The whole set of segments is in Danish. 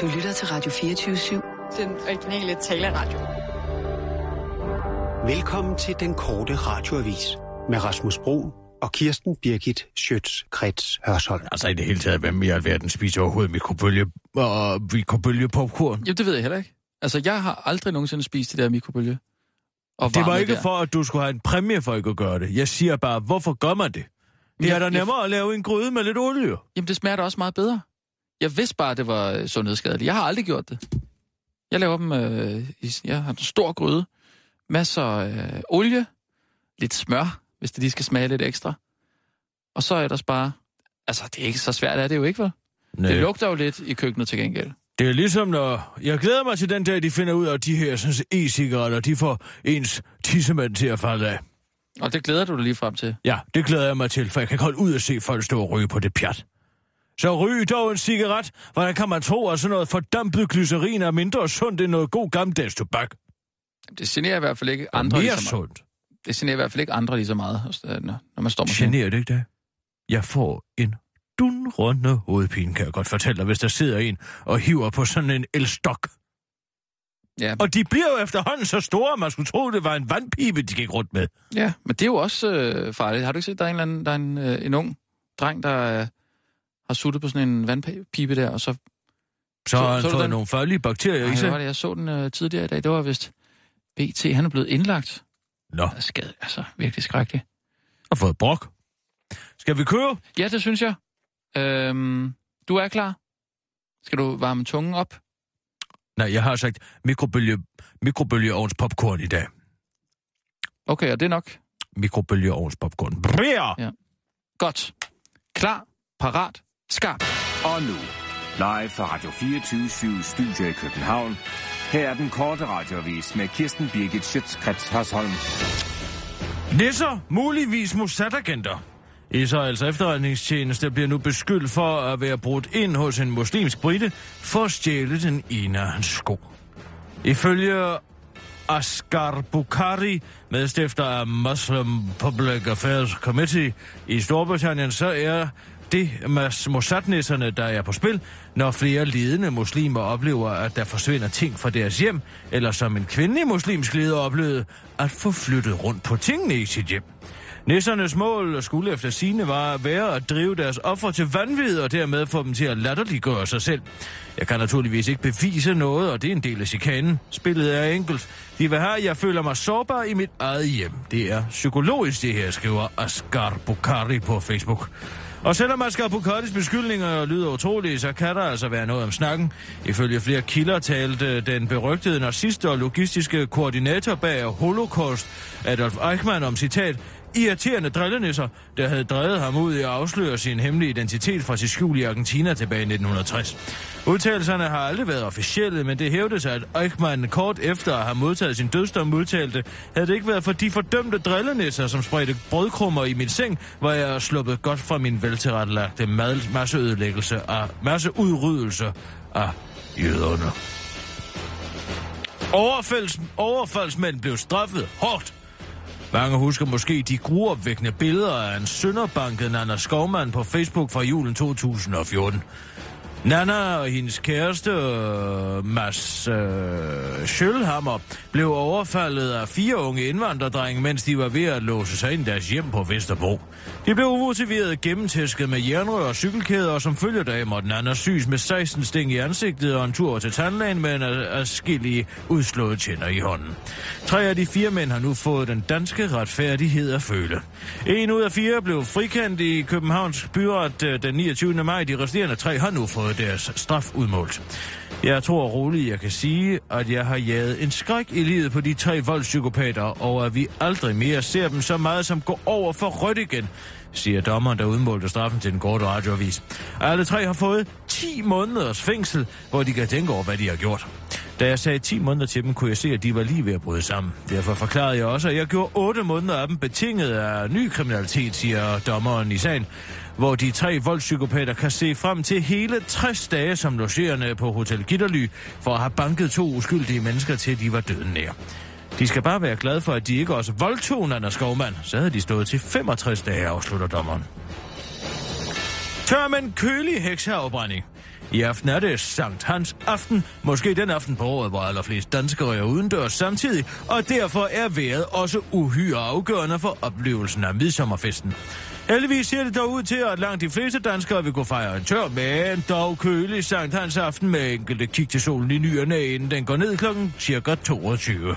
Du lytter til Radio 24-7. Den originale taleradio. Velkommen til den korte radioavis med Rasmus Bro og Kirsten Birgit Schøtz-Krets Hørsholm. Altså i det hele taget, hvem i alverden spiser overhovedet mikrobølge, og mikrobølge popcorn? Jamen, det ved jeg heller ikke. Altså, jeg har aldrig nogensinde spist det der mikrobølge. Og Det var ikke der. for, at du skulle have en præmie for ikke at gøre det. Jeg siger bare, hvorfor gør man det? Det er da jeg- nemmere at lave en gryde med lidt olie. Jamen, det smager da også meget bedre. Jeg vidste bare, at det var øh, sundhedsskadeligt. Jeg har aldrig gjort det. Jeg laver dem øh, i... Jeg har en stor gryde. Masser øh, olie. Lidt smør, hvis det lige skal smage lidt ekstra. Og så er der bare... Altså, det er ikke så svært, er det jo ikke, vel? Nej. Det lugter jo lidt i køkkenet til gengæld. Det er ligesom når... Jeg glæder mig til den dag, de finder ud af, at de her sådan, e-cigaretter, de får ens tissemand til at falde af. Og det glæder du dig lige frem til. Ja, det glæder jeg mig til, for jeg kan ikke holde ud at se folk stå og ryge på det pjat. Så ryg dog en cigaret. Hvordan kan man tro, at sådan noget fordampet glycerin er mindre sundt end noget god gammeldags tobak? Det generer i hvert fald ikke andre Mere lige så meget. sundt. Det generer i hvert fald ikke andre lige så meget, øh, når man står med Generer det ikke det? Jeg får en dunrunde hovedpine, kan jeg godt fortælle dig, hvis der sidder en og hiver på sådan en elstok. Ja, Og de bliver jo efterhånden så store, at man skulle tro, det var en vandpibe, de gik rundt med. Ja, men det er jo også øh, farligt. Har du ikke set, der er en, eller anden, der er en, øh, en ung dreng, der har suttet på sådan en vandpipe der, og så... Så, har han så fået den? nogle farlige bakterier i Ej, hvad var sig. det, jeg så den øh, tidligere i dag. Det var vist BT. Han er blevet indlagt. Nå, Det er skade, altså virkelig skrækkeligt. og fået brok. Skal vi køre? Ja, det synes jeg. Øhm, du er klar? Skal du varme tungen op? Nej, jeg har sagt mikrobølge, mikrobølgeovns popcorn i dag. Okay, og det er nok. Mikrobølgeovns popcorn. Brrr! Ja. Godt. Klar, parat, skarp. Og nu, live fra Radio 24 Studio i København. Her er den korte radiovis med Kirsten Birgit Schøtzgrads Hasholm. Nisser, muligvis Mossad-agenter. Israels efterretningstjeneste bliver nu beskyldt for at være brudt ind hos en muslimsk brite for at stjæle den ene af hans sko. Ifølge Asghar Bukhari, medstifter af Muslim Public Affairs Committee i Storbritannien, så er det Mossadnæsserne, der er på spil, når flere ledende muslimer oplever, at der forsvinder ting fra deres hjem, eller som en kvindelig muslimsk leder oplevede, at få flyttet rundt på tingene i sit hjem. Nissernes mål skulle efter sine var at være at drive deres offer til vanvid og dermed få dem til at latterliggøre sig selv. Jeg kan naturligvis ikke bevise noget, og det er en del af chikanen. Spillet er enkelt. De vil have, jeg føler mig sårbar i mit eget hjem. Det er psykologisk, det her, skriver Asgar Bukhari på Facebook. Og selvom Asger Bukottis beskyldninger lyder utrolige, så kan der altså være noget om snakken. Ifølge flere kilder talte øh, den berygtede nazist og logistiske koordinator bag Holocaust, Adolf Eichmann, om citat, irriterende drillenisser, der havde drevet ham ud i at afsløre sin hemmelige identitet fra sit skjul i Argentina tilbage i 1960. Udtalelserne har aldrig været officielle, men det hævdes, at Eichmann kort efter at have modtaget sin dødsdom udtalte, havde det ikke været for de fordømte drillenisser, som spredte brødkrummer i min seng, hvor jeg er sluppet godt fra min veltilrettelagte mad- masseødelæggelse og masseudryddelse af jøderne. Overfalds, overfaldsmænd blev straffet hårdt mange husker måske de gruopvækkende billeder af en sønderbanket Nana Skovmand på Facebook fra julen 2014. Nana og hendes kæreste, øh, Mads øh, Schølhammer, blev overfaldet af fire unge indvandrerdrenge, mens de var ved at låse sig ind i deres hjem på Vesterbro. De blev umotiveret gennemtæsket med jernrør og cykelkæder, og som følger dag måtte Nana syes med 16 sting i ansigtet og en tur til tandlægen med en afskillige udslåede tænder i hånden. Tre af de fire mænd har nu fået den danske retfærdighed at føle. En ud af fire blev frikendt i Københavns byret øh, den 29. maj. De resterende tre har nu fået deres straf udmålt. Jeg tror roligt, jeg kan sige, at jeg har jaget en skræk i livet på de tre voldspsykopater, og at vi aldrig mere ser dem så meget som går over for rødt igen, siger dommeren, der udmålte straffen til den korte radioavis. Alle tre har fået 10 måneders fængsel, hvor de kan tænke over, hvad de har gjort. Da jeg sagde 10 måneder til dem, kunne jeg se, at de var lige ved at bryde sammen. Derfor forklarede jeg også, at jeg gjorde 8 måneder af dem betinget af ny kriminalitet, siger dommeren i sagen, hvor de tre voldspsykopater kan se frem til hele 60 dage som logerende på Hotel Gitterly for at have banket to uskyldige mennesker til, de var døden nær. De skal bare være glade for, at de ikke også voldtog Nana Skovmand. Så havde de stået til 65 dage, afslutter dommeren. Tør men kølig hekseafbrænding. I aften er det Sankt Hans aften, måske den aften på året, hvor allerflest danskere er udendørs samtidig, og derfor er vejret også uhyre afgørende for oplevelsen af midsommerfesten. Heldigvis ser det dog ud til, at langt de fleste danskere vil gå fejre en tør, men dog kølig Sankt Hans aften med enkelte kig til solen i nyerne, inden den går ned klokken cirka 22.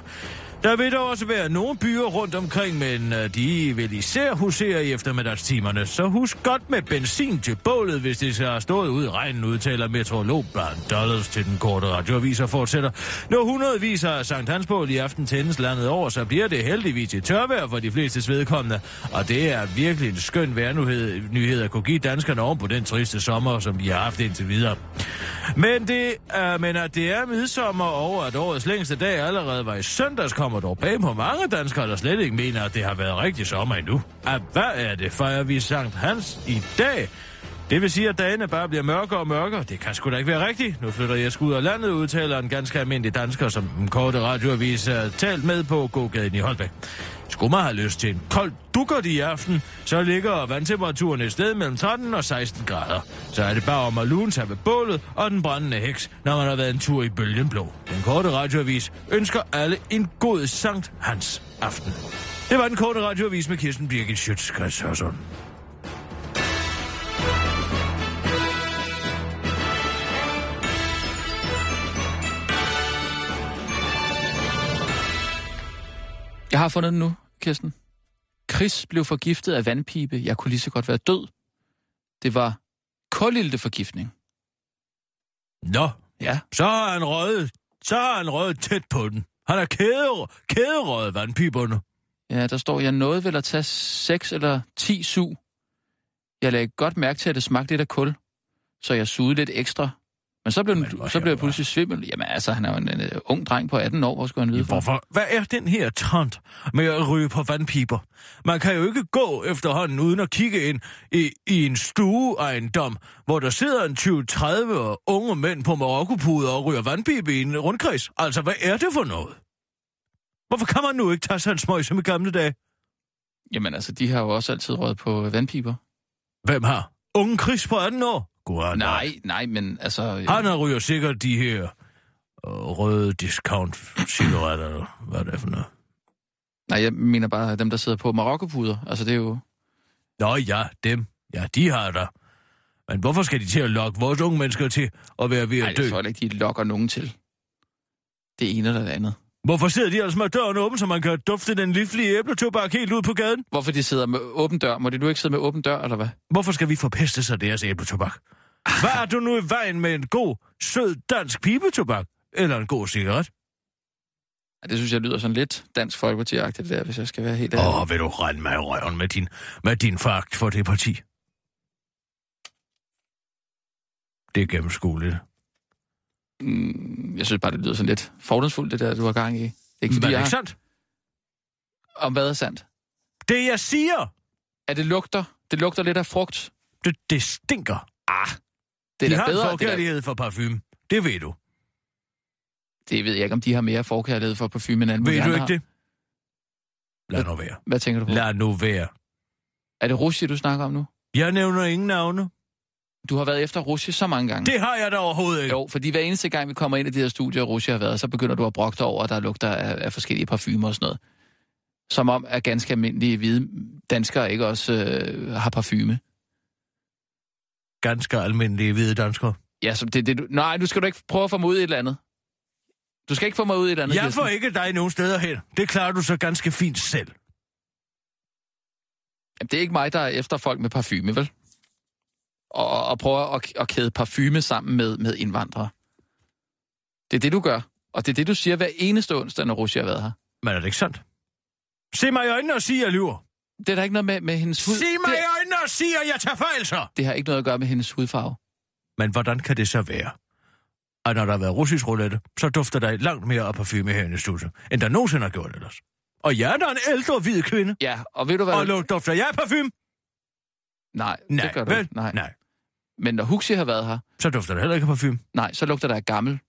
Der vil dog også være nogle byer rundt omkring, men øh, de vil især husere i eftermiddagstimerne. Så husk godt med benzin til bålet, hvis det så har stået ud i regnen, udtaler meteorolog Brian Dollars til den korte radioavis og fortsætter. Når hundredvis af Sankt Hansbål i aften tændes landet over, så bliver det heldigvis et tørvejr for de fleste vedkommende. Og det er virkelig en skøn værnyhed nyhed at kunne give danskerne oven på den triste sommer, som vi har haft indtil videre. Men, det, er, men at det er midsommer over at årets længste dag allerede var i søndags, kommer dog bag på mange danskere, der slet ikke mener, at det har været rigtig sommer endnu. At hvad er det, fejrer vi Sankt Hans i dag? Det vil sige, at dagene bare bliver mørkere og mørkere. Det kan sgu da ikke være rigtigt. Nu flytter jeg ud af landet, udtaler en ganske almindelig dansker, som den korte radioavis har talt med på gågaden i Holbæk. Skulle man have lyst til en kold dukkert i aften, så ligger vandtemperaturen et sted mellem 13 og 16 grader. Så er det bare om at lune sig ved bålet og den brændende heks, når man har været en tur i bølgen blå. Den korte radioavis ønsker alle en god Sankt Hans aften. Det var den korte radioavis med Kirsten Birgit Schøtz, Jeg har fundet den nu, Kirsten. Chris blev forgiftet af vandpibe. Jeg kunne lige så godt være død. Det var kulilteforgiftning. Nå, Ja, så har han røget, så har han røget tæt på den. Han er kæde, kæderøget vandpiberne. ja, der står, jeg nåede vel at tage 6 eller 10 sug. Jeg lagde godt mærke til, at det smagte lidt af kul, så jeg sugede lidt ekstra. Men så blev, den, så blev jeg pludselig svimmel. Jamen altså, han er jo en, en, en ung dreng på 18 år, hvor skulle han vide? Hvorfor? Hvad er den her trend med at ryge på vandpiber? Man kan jo ikke gå efterhånden uden at kigge ind i, i en stueejendom, hvor der sidder en 20-30 unge mænd på marokkopuder og ryger vandpibe i en rundkreds. Altså, hvad er det for noget? Hvorfor kan man nu ikke tage sig en smøg som i gamle dage? Jamen altså, de har jo også altid røget på vandpiber. Hvem har? Unge Chris på 18 år? God, Nej, nej, men altså... Han har ryger sikkert de her øh, røde discount-cigaretter, hvad er det for noget? Nej, jeg mener bare dem, der sidder på marokkopuder. Altså, det er jo... Nå ja, dem. Ja, de har der. Men hvorfor skal de til at lokke vores unge mennesker til at være ved Nej, at dø? jeg tror ikke, de lokker nogen til. Det ene eller det andet. Hvorfor sidder de altså med døren åben, så man kan dufte den livlige æbletobak helt ud på gaden? Hvorfor de sidder med åben dør? Må de nu ikke sidde med åben dør, eller hvad? Hvorfor skal vi forpeste sig deres æbletobak? Hvad er du nu i vejen med en god, sød dansk pibetobak? Eller en god cigaret? Ja, det synes jeg lyder sådan lidt dansk folkeparti det der, hvis jeg skal være helt ærlig. Åh, vil du rende mig i røven med din, med din fagt for det parti? Det er gennemskueligt. Mm, jeg synes bare, det lyder sådan lidt fordomsfuldt, det der, du har gang i. Er ikke Men fordi, er det jeg ikke har... sandt? Om hvad er sandt? Det, jeg siger, At det lugter, det lugter lidt af frugt. det, det stinker. Ah, det er de da har bedre. er, forkærlighed for parfume. Det ved du. det ved jeg ikke, om de har mere forkærlighed for parfume end mulige Ved du andre ikke det? Lad nu være. har. Hvad tænker du på? Lad nu være. Er det Russia, du snakker om nu? Jeg nævner ingen navne. Du har været efter Russia så mange gange. Det har jeg da overhovedet ikke. Jo, fordi hver eneste gang, vi kommer ind i de her studier, Russia har været, så begynder du at brokke dig over, at der lugter af, af forskellige parfumer og sådan noget. Som om, at ganske almindelige hvide danskere ikke også øh, har parfume. Ganske almindelige hvide danskere. Ja, så det, det, du, nej, nu skal du ikke prøve at få mig ud i et eller andet. Du skal ikke få mig ud i et eller andet. Jeg får ikke dig nogen steder hen. Det klarer du så ganske fint selv. Jamen, det er ikke mig, der er efter folk med parfume, vel? Og, og prøver at, at kæde parfume sammen med, med indvandrere. Det er det, du gør. Og det er det, du siger hver eneste onsdag, når Russia har været her. Men er det ikke sandt? Se mig i øjnene og sig, at jeg lyver. Det er der ikke noget med, med hendes hud. Se mig det, i øjnene og sig, at jeg tager fejl så. det har ikke noget at gøre med hendes hudfarve. Men hvordan kan det så være? At når der har været russisk roulette, så dufter der langt mere af parfume her i studiet, end der nogensinde har gjort ellers. Og jeg er da en ældre hvid kvinde. Ja, og ved du hvad? Og dufter jeg parfume? Nej, Nej, det gør du vel? Nej. Nej. Men når Huxi har været her, Så dufter der heller ikke af parfume. nej, så lugter der af gammel.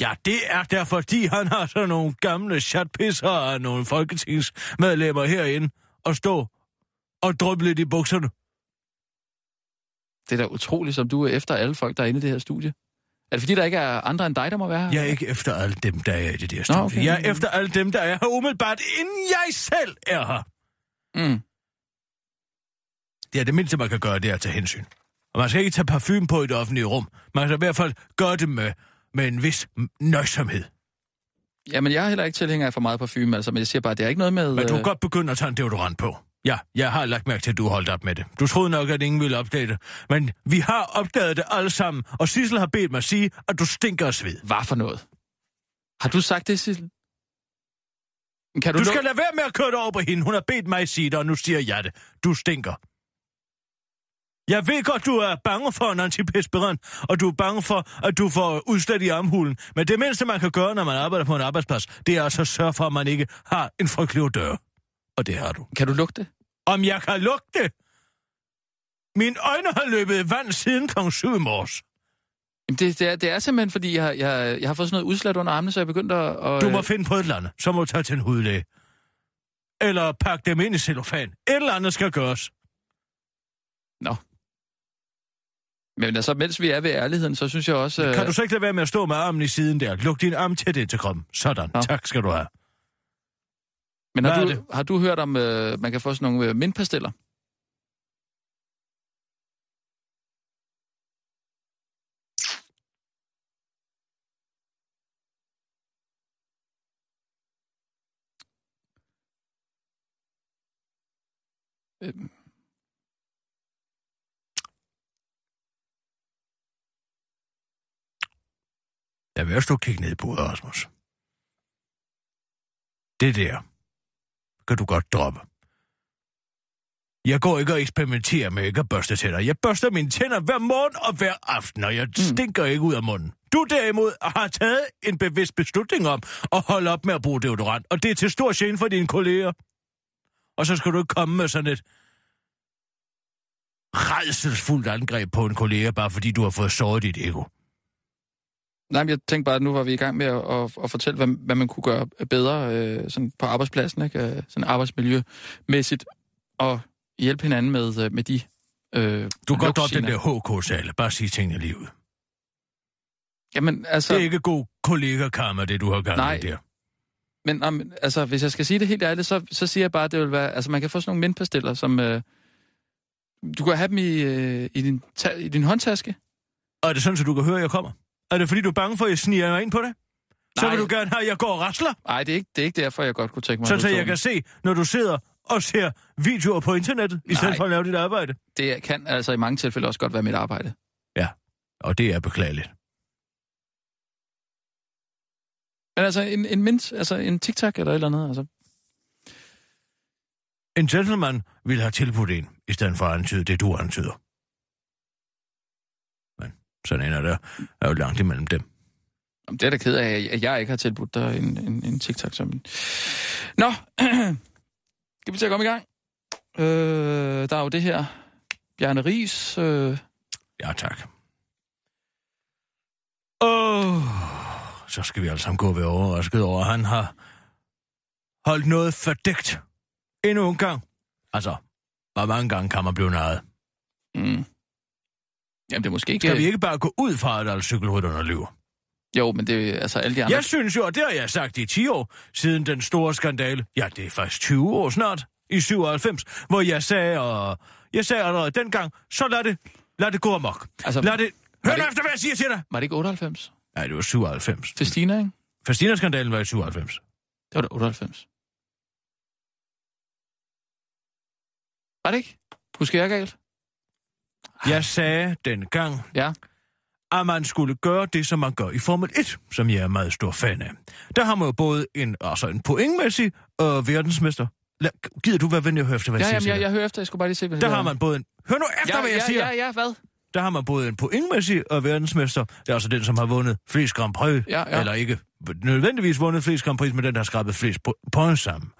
Ja, det er der, fordi han har sådan nogle gamle chatpisser af nogle folketingsmedlemmer herinde og stå og drøbe lidt i bukserne. Det er da utroligt, som du er efter alle folk, der er inde i det her studie. Er det fordi, der ikke er andre end dig, der må være her? Jeg er ikke efter alle dem, der er i det der studie. okay. Jeg er efter alle dem, der er her umiddelbart, inden jeg selv er her. Mm. Det er det mindste, man kan gøre, det er at tage hensyn. Og man skal ikke tage parfume på i det offentlige rum. Man skal i hvert fald gøre det med, med en vis nøjsomhed. Jamen, jeg er heller ikke tilhænger af for meget parfume, altså, men jeg siger bare, det er ikke noget med... Men du øh, kan godt begynde at tage en deodorant på. Ja, jeg har lagt mærke til, at du holdt op med det. Du troede nok, at ingen ville opdage det. Men vi har opdaget det alle sammen, og Sissel har bedt mig sige, at du stinker af sved. Hvad for noget? Har du sagt det, Sissel? Kan du, Du skal lade være med at køre det over på hende. Hun har bedt mig sige det, og nu siger jeg det. Du stinker. Jeg ved godt, du er bange for en antiperspirant, og du er bange for, at du får udslæt i armhulen. Men det mindste, man kan gøre, når man arbejder på en arbejdsplads, det er altså at sørge for, at man ikke har en frygtelig dør. Og det har du. Kan du lugte det? Om jeg kan lugte det? Mine øjne har løbet vand siden kl. 7 i morges. Jamen, det, det, er, det er simpelthen, fordi jeg, jeg, jeg har fået sådan noget udslat under armene, så jeg begyndte at... Og, Du må finde på et eller andet. Så må du tage til en hudlæge. Eller pakke dem ind i cellofan. Et eller andet skal gøres. Nå. Men altså, mens vi er ved ærligheden, så synes jeg også... Kan øh, du så ikke lade være med at stå med armen i siden der? Luk din arm tæt ind til kroppen. Sådan. Nå. Tak skal du have. Men har hvad du, har du hørt om, øh, man kan få sådan nogle øh, mindpasteller? Øhm. Vil også du kigge ned i bordet, Rasmus. Det der kan du godt droppe. Jeg går ikke og eksperimenterer med ikke at børste tænder. Jeg børster mine tænder hver morgen og hver aften, og jeg stinker ikke ud af munden. Du derimod har taget en bevidst beslutning om at holde op med at bruge deodorant, og det er til stor gene for dine kolleger. Og så skal du ikke komme med sådan et redselsfuldt angreb på en kollega, bare fordi du har fået såret dit ego. Nej, jeg tænkte bare, at nu var vi i gang med at, at, at fortælle, hvad, hvad man kunne gøre bedre øh, sådan på arbejdspladsen, ikke? Øh, sådan arbejdsmiljømæssigt, og hjælpe hinanden med, øh, med de øh, Du kan godt droppe den der HK-sale. Bare sige tingene lige ud. Jamen, altså... Det er ikke god kollega-karma, det du har gang Nej. der. Men om, altså, hvis jeg skal sige det helt ærligt, så, så siger jeg bare, at det vil være... Altså, man kan få sådan nogle mindpasteller, som... Øh, du kan have dem i, øh, i, din, ta- i din håndtaske. Og er det sådan, at du kan høre, at jeg kommer? Er det fordi, du er bange for, at jeg sniger mig ind på det? Så Nej. vil du gerne have, at jeg går og rasler? Nej, det er ikke, det er ikke derfor, jeg godt kunne tænke mig... Så du jeg kan se, når du sidder og ser videoer på internettet, i stedet for at lave dit arbejde. Det kan altså i mange tilfælde også godt være mit arbejde. Og det er beklageligt. Men altså, en, en mint, altså en TikTok eller et eller andet, altså. En gentleman vil have tilbudt en, i stedet for at antyde det, du antyder. Sådan ender der er jo langt imellem dem. Jamen, Det er da ked af, at jeg ikke har tilbudt dig en, en, en TikTok som en... Nå, skal vi til at komme i gang? Øh, der er jo det her Bjarne Ries... Øh, Ja, tak. Åh, så skal vi alle sammen gå og være overrasket over, at han har holdt noget fordækt endnu en gang. Altså, hvor mange gange kan man blive narret? mm. Jamen, det er måske ikke... Skal vi ikke bare gå ud fra, at alle cykelrytterne lyver? Jo, men det er altså alle de andre... Jeg synes jo, og det har jeg sagt i 10 år, siden den store skandale. Ja, det er faktisk 20 år snart, i 97, hvor jeg sagde, og jeg sagde allerede dengang, så lad det, lad det gå amok. Altså, Lad det... Hør det- efter, hvad jeg siger til dig! Var det ikke 98? Nej, det var 97. Festina, ikke? Festina-skandalen var i 97. Det var da 98. Var det ikke? Husker jeg galt? Jeg sagde dengang, Ja. at man skulle gøre det, som man gør i Formel 1, som jeg er meget stor fan af. Der har man jo både en, altså en pointmæssig øh, verdensmester. Lad, gider du være venlig at høre efter, hvad Ja, jeg siger til jeg, jeg hører efter. Jeg skulle bare lige se, hvad Der har man både en... Hør nu efter, Ja, hvad jeg ja, siger! ja, ja, hvad? Der har man både en pointmæssig og verdensmester. Det er altså den, som har vundet flest Grand Prix. Ja, ja. Eller ikke nødvendigvis vundet flest Grand Prix, men den, der har skrabet flest po- points sammen.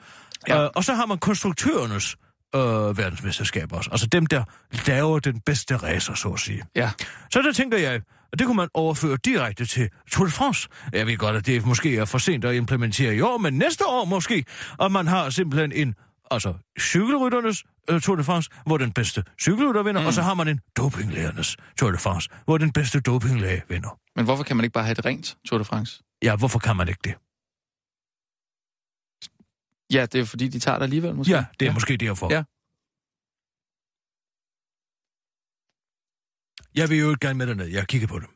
Ja. Ja. Uh, og så har man konstruktørernes øh, verdensmesterskab også. Altså dem, der laver den bedste racer, så at sige. Ja. Så der tænker jeg, at det kunne man overføre direkte til Tour de France. Jeg ved godt, at det måske er for sent at implementere i år, men næste år måske. Og man har simpelthen en, altså cykelrytternes øh, Tour de France, hvor den bedste cykelrytter vinder, mm. og så har man en dopinglægernes Tour de France, hvor den bedste dopinglæge vinder. Men hvorfor kan man ikke bare have et rent Tour de France? Ja, hvorfor kan man ikke det? Ja, det er jo fordi, de tager det alligevel, måske. Ja, det er ja. måske derfor. Ja. Jeg vil jo gerne med derned. Jeg har kigget på det.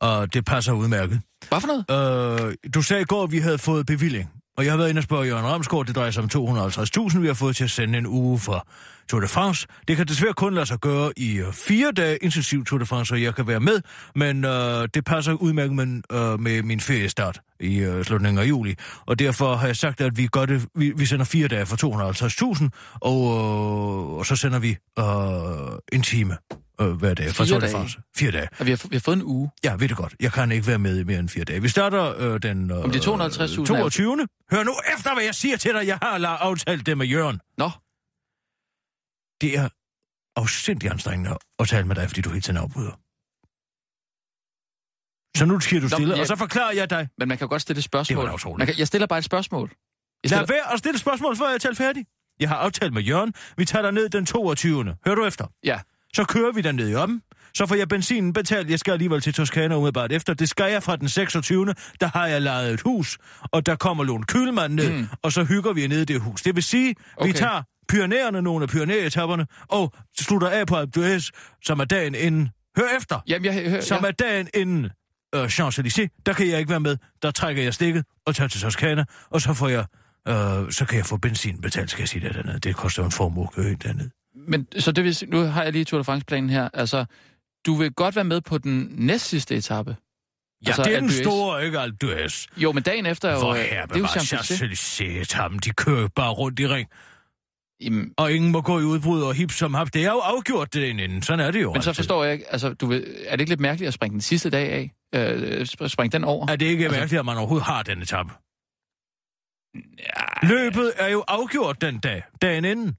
Og det passer udmærket. Hvad for noget? Øh, du sagde i går, at vi havde fået bevilling. Og jeg har været inde og spørge Jørgen Ramsgaard, det drejer sig om 250.000, vi har fået til at sende en uge fra Tour de France. Det kan desværre kun lade sig gøre i øh, fire dage intensiv Tour de France, så jeg kan være med, men øh, det passer udmærket med, øh, med min feriestart i øh, slutningen af juli. Og derfor har jeg sagt, at vi, gør det, vi, vi sender fire dage for 250.000, og, øh, og så sender vi øh, en time øh, hver dag fra Fire Tour de? France. Fire dage. Og vi har, vi har fået en uge. Ja, ved det godt. Jeg kan ikke være med i mere end fire dage. Vi starter øh, den øh, Om det er 250.000 er- 22. Hør nu efter, hvad jeg siger til dig. Jeg har aftalt det med Jørgen. Nå, Det er afsindig anstrengende at tale med dig, fordi du hele tiden afbryder. Så nu siger du Nå, stille, ja. og så forklarer jeg dig. men man kan godt stille et Det var spørgsmål. da utroligt. Man kan, jeg stiller bare et spørgsmål. Jeg Lad stiller, være at stille spørgsmål, før jeg taler færdig. Jeg har aftalt med Jørgen. Vi tager dig ned den 22. Hør du efter? ja, Så kører vi derned i om. Så får jeg benzinen betalt. Jeg skal alligevel til Toskana umiddelbart efter. Det skal jeg fra den 26. Der har jeg lejet et hus, og der kommer Lone Kølmand ned, mm. og så hygger vi ned i det hus. Det vil sige. Okay. vi tager Pyrenæerne, nogle af Pyrenæetapperne, og slutter af på Alpe d'Huez, som er dagen inden. Hør efter! jamen jeg hører... Som ja. er dagen inden øh, Champs-Élysées. Der kan jeg ikke være med. Der trækker jeg stikket og tager til Toskana, og så får jeg... Øh, så kan jeg få benzin betalt, skal jeg sige det dernede. Det koster jo en formue at køre ind dernede. Men så det vil nu har jeg lige Tour de France-planen her. Altså, du vil godt være med på den næstsidste etape. Ja, Altså, det er den store, ikke Alpe d'Huez. Jo, men dagen efter er jo... Hvor øh, her det er jo Champs-Élysées. Champs-Élysées-etappen. De kører bare rundt i ring, Jamen, og ingen må gå i udbrud og hip som hap. Det er jo afgjort det inden. Sådan er det jo Men så altid. forstår jeg ikke, altså, du vil, er det ikke lidt mærkeligt at springe den sidste dag af? Øh, sp- springe den over? Er det ikke Altså- mærkeligt, at man overhovedet har den etape? Ja, Løbet er jo afgjort den dag, dagen inden.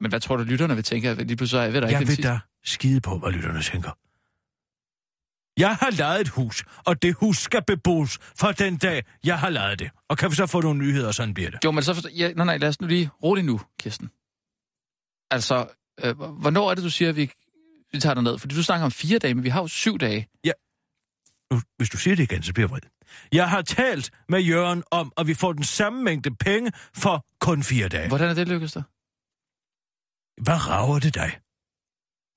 Men hvad tror du, lytterne vil tænke? Lige pludselig er ved der ikke Jeg vil da skide på, hvad lytterne tænker. Jeg har lejet et hus, og det hus skal beboes fra den dag, jeg har lejet det. Og kan vi så få nogle nyheder, sådan bliver det. Jo, men så forstår... Ja, nej, nej, lad os nu lige roligt nu, Kirsten. Altså, øh, hvornår er det, du siger, at vi, vi tager dig ned? Fordi du snakker om fire dage, men vi har jo syv dage. Nu, hvis du siger det igen, så bliver jeg vred. Jeg har talt med Jørgen om, at vi får den samme mængde penge for kun fire dage. Hvordan er det lykkedes dig? Hvad rager det dig?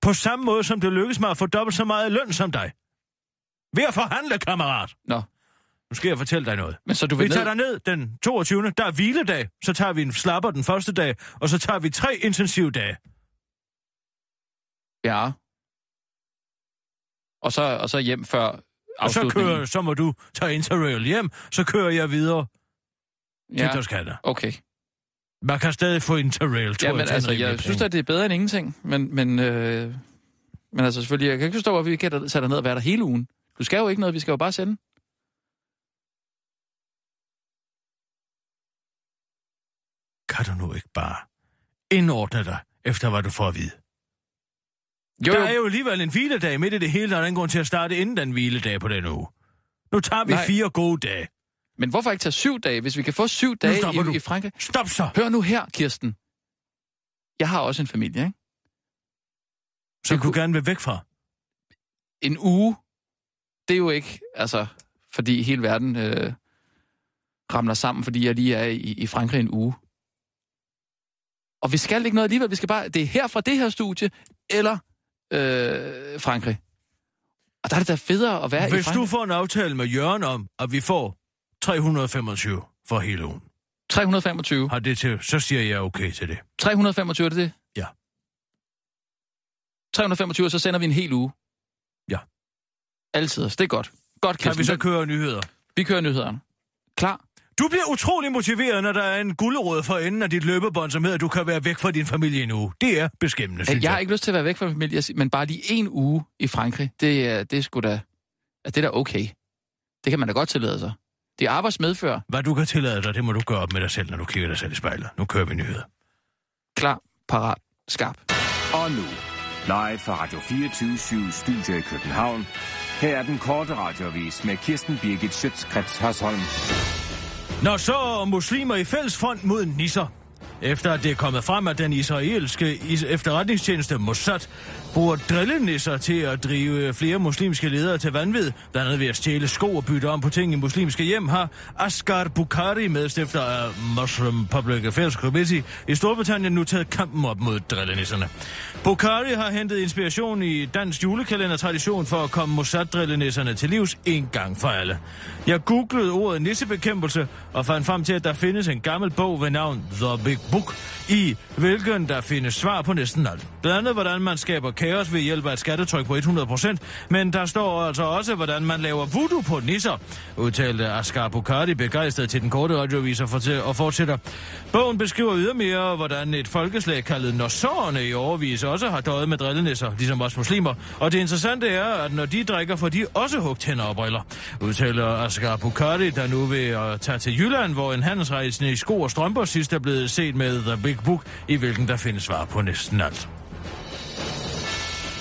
På samme måde, som det lykkes mig at få dobbelt så meget løn som dig. Ved at forhandle, kammerat. Nå, Nu skal jeg fortælle dig noget. men så du Vi vil tager ned... dig ned den 22. Der er hviledag. Så tager vi en slapper den første dag, og så tager vi tre intensive dage. Ja. Og så, og så hjem før Og så, kører, så må du tage Interrail hjem, så kører jeg videre til Ja, Toskana. okay. Man kan stadig få Interrail, tror Ja, men jeg, til en altså, jeg synes penge. at det er bedre end ingenting. Men, men, øh, men altså selvfølgelig, jeg kan ikke forstå, at vi kan tage dig ned og være der hele ugen. Du skal jo ikke noget, vi skal jo bare sende. Kan du nu ikke bare indordne dig, efter hvad du får at vide? Jo, Der er jo alligevel en hviledag midt i det hele, der er ingen grund til at starte inden den hviledag på den uge. Nu tager vi Nej. fire gode dage. Men hvorfor ikke tage syv dage, hvis vi kan få syv dage stopper du. i, i Frankrig? Stop så! Hør nu her, Kirsten. Jeg har også en familie, ikke? Som du kunne- gerne vil væk fra. En uge, det er jo ikke, altså, fordi hele verden øh, ramler sammen, fordi jeg lige er i, i Frankrig en uge. Og vi skal ikke noget alligevel, vi skal bare, det er her fra det her studie, eller øh, Frankrig. Og der er det da federe at være i Hvis Frankrig. du får en aftale med Jørgen om, at vi får 325 for hele ugen, 325. har det til, så siger jeg okay til det. 325, er det det? Ja. 325, og så sender vi en hel uge. Ja. Altid, det er godt. Godt, Kan Kirsten. vi så køre nyheder? vi kører nyhederne. Klar. Du bliver utrolig motiveret, når der er en guldråd for enden af dit løbebånd, som hedder, at du kan være væk fra din familie en uge. Det er beskæmmende, synes Jeg har ikke lyst til at være væk fra min familie, men bare lige en uge i Frankrig, det, er- det er sgu da, det er da okay. Det kan man da godt tillade sig. Det er arbejdsmedfører. Hvad du kan tillade dig, det må du gøre op med dig selv, når du kigger dig selv i spejlet. Nu kører vi nyheder. Klar, parat, skarp. Og nu, live fra Radio 24 Studio i København. Her er den korte radiovis med Kirsten Birgit Schøtzgrads Hasholm. Når så muslimer i fællesfront mod nisser. efter at det er kommet frem, at den israelske efterretningstjeneste Mossad bruger drillenisser til at drive flere muslimske ledere til vanvid, blandt andet ved at stjæle sko og bytte om på ting i muslimske hjem, har Asghar Bukhari, medstifter af Muslim Public Affairs Committee i Storbritannien, nu taget kampen op mod drillenisserne. Bukhari har hentet inspiration i dansk julekalendertradition for at komme Mossad-drillenisserne til livs en gang for alle. Jeg googlede ordet nissebekæmpelse og fandt frem til, at der findes en gammel bog ved navn The Big Book, i hvilken der findes svar på næsten alt. Blandt andet, hvordan man skaber kaos ved hjælp af et skattetryk på 100%, men der står altså også, hvordan man laver voodoo på nisser, udtalte Asghar Bukhari begejstret til den korte radioavis og fortsætter. Bogen beskriver ydermere, hvordan et folkeslag kaldet Norsårene i overvis også har døjet med drillenisser, ligesom os muslimer. Og det interessante er, at når de drikker, får de også hugt hænder og briller, udtaler Asghar Bukhari, der nu vil at tage til Jylland, hvor en handelsrejsende i sko og strømper sidst er blevet set med The Big Book, i hvilken der findes svar på næsten alt.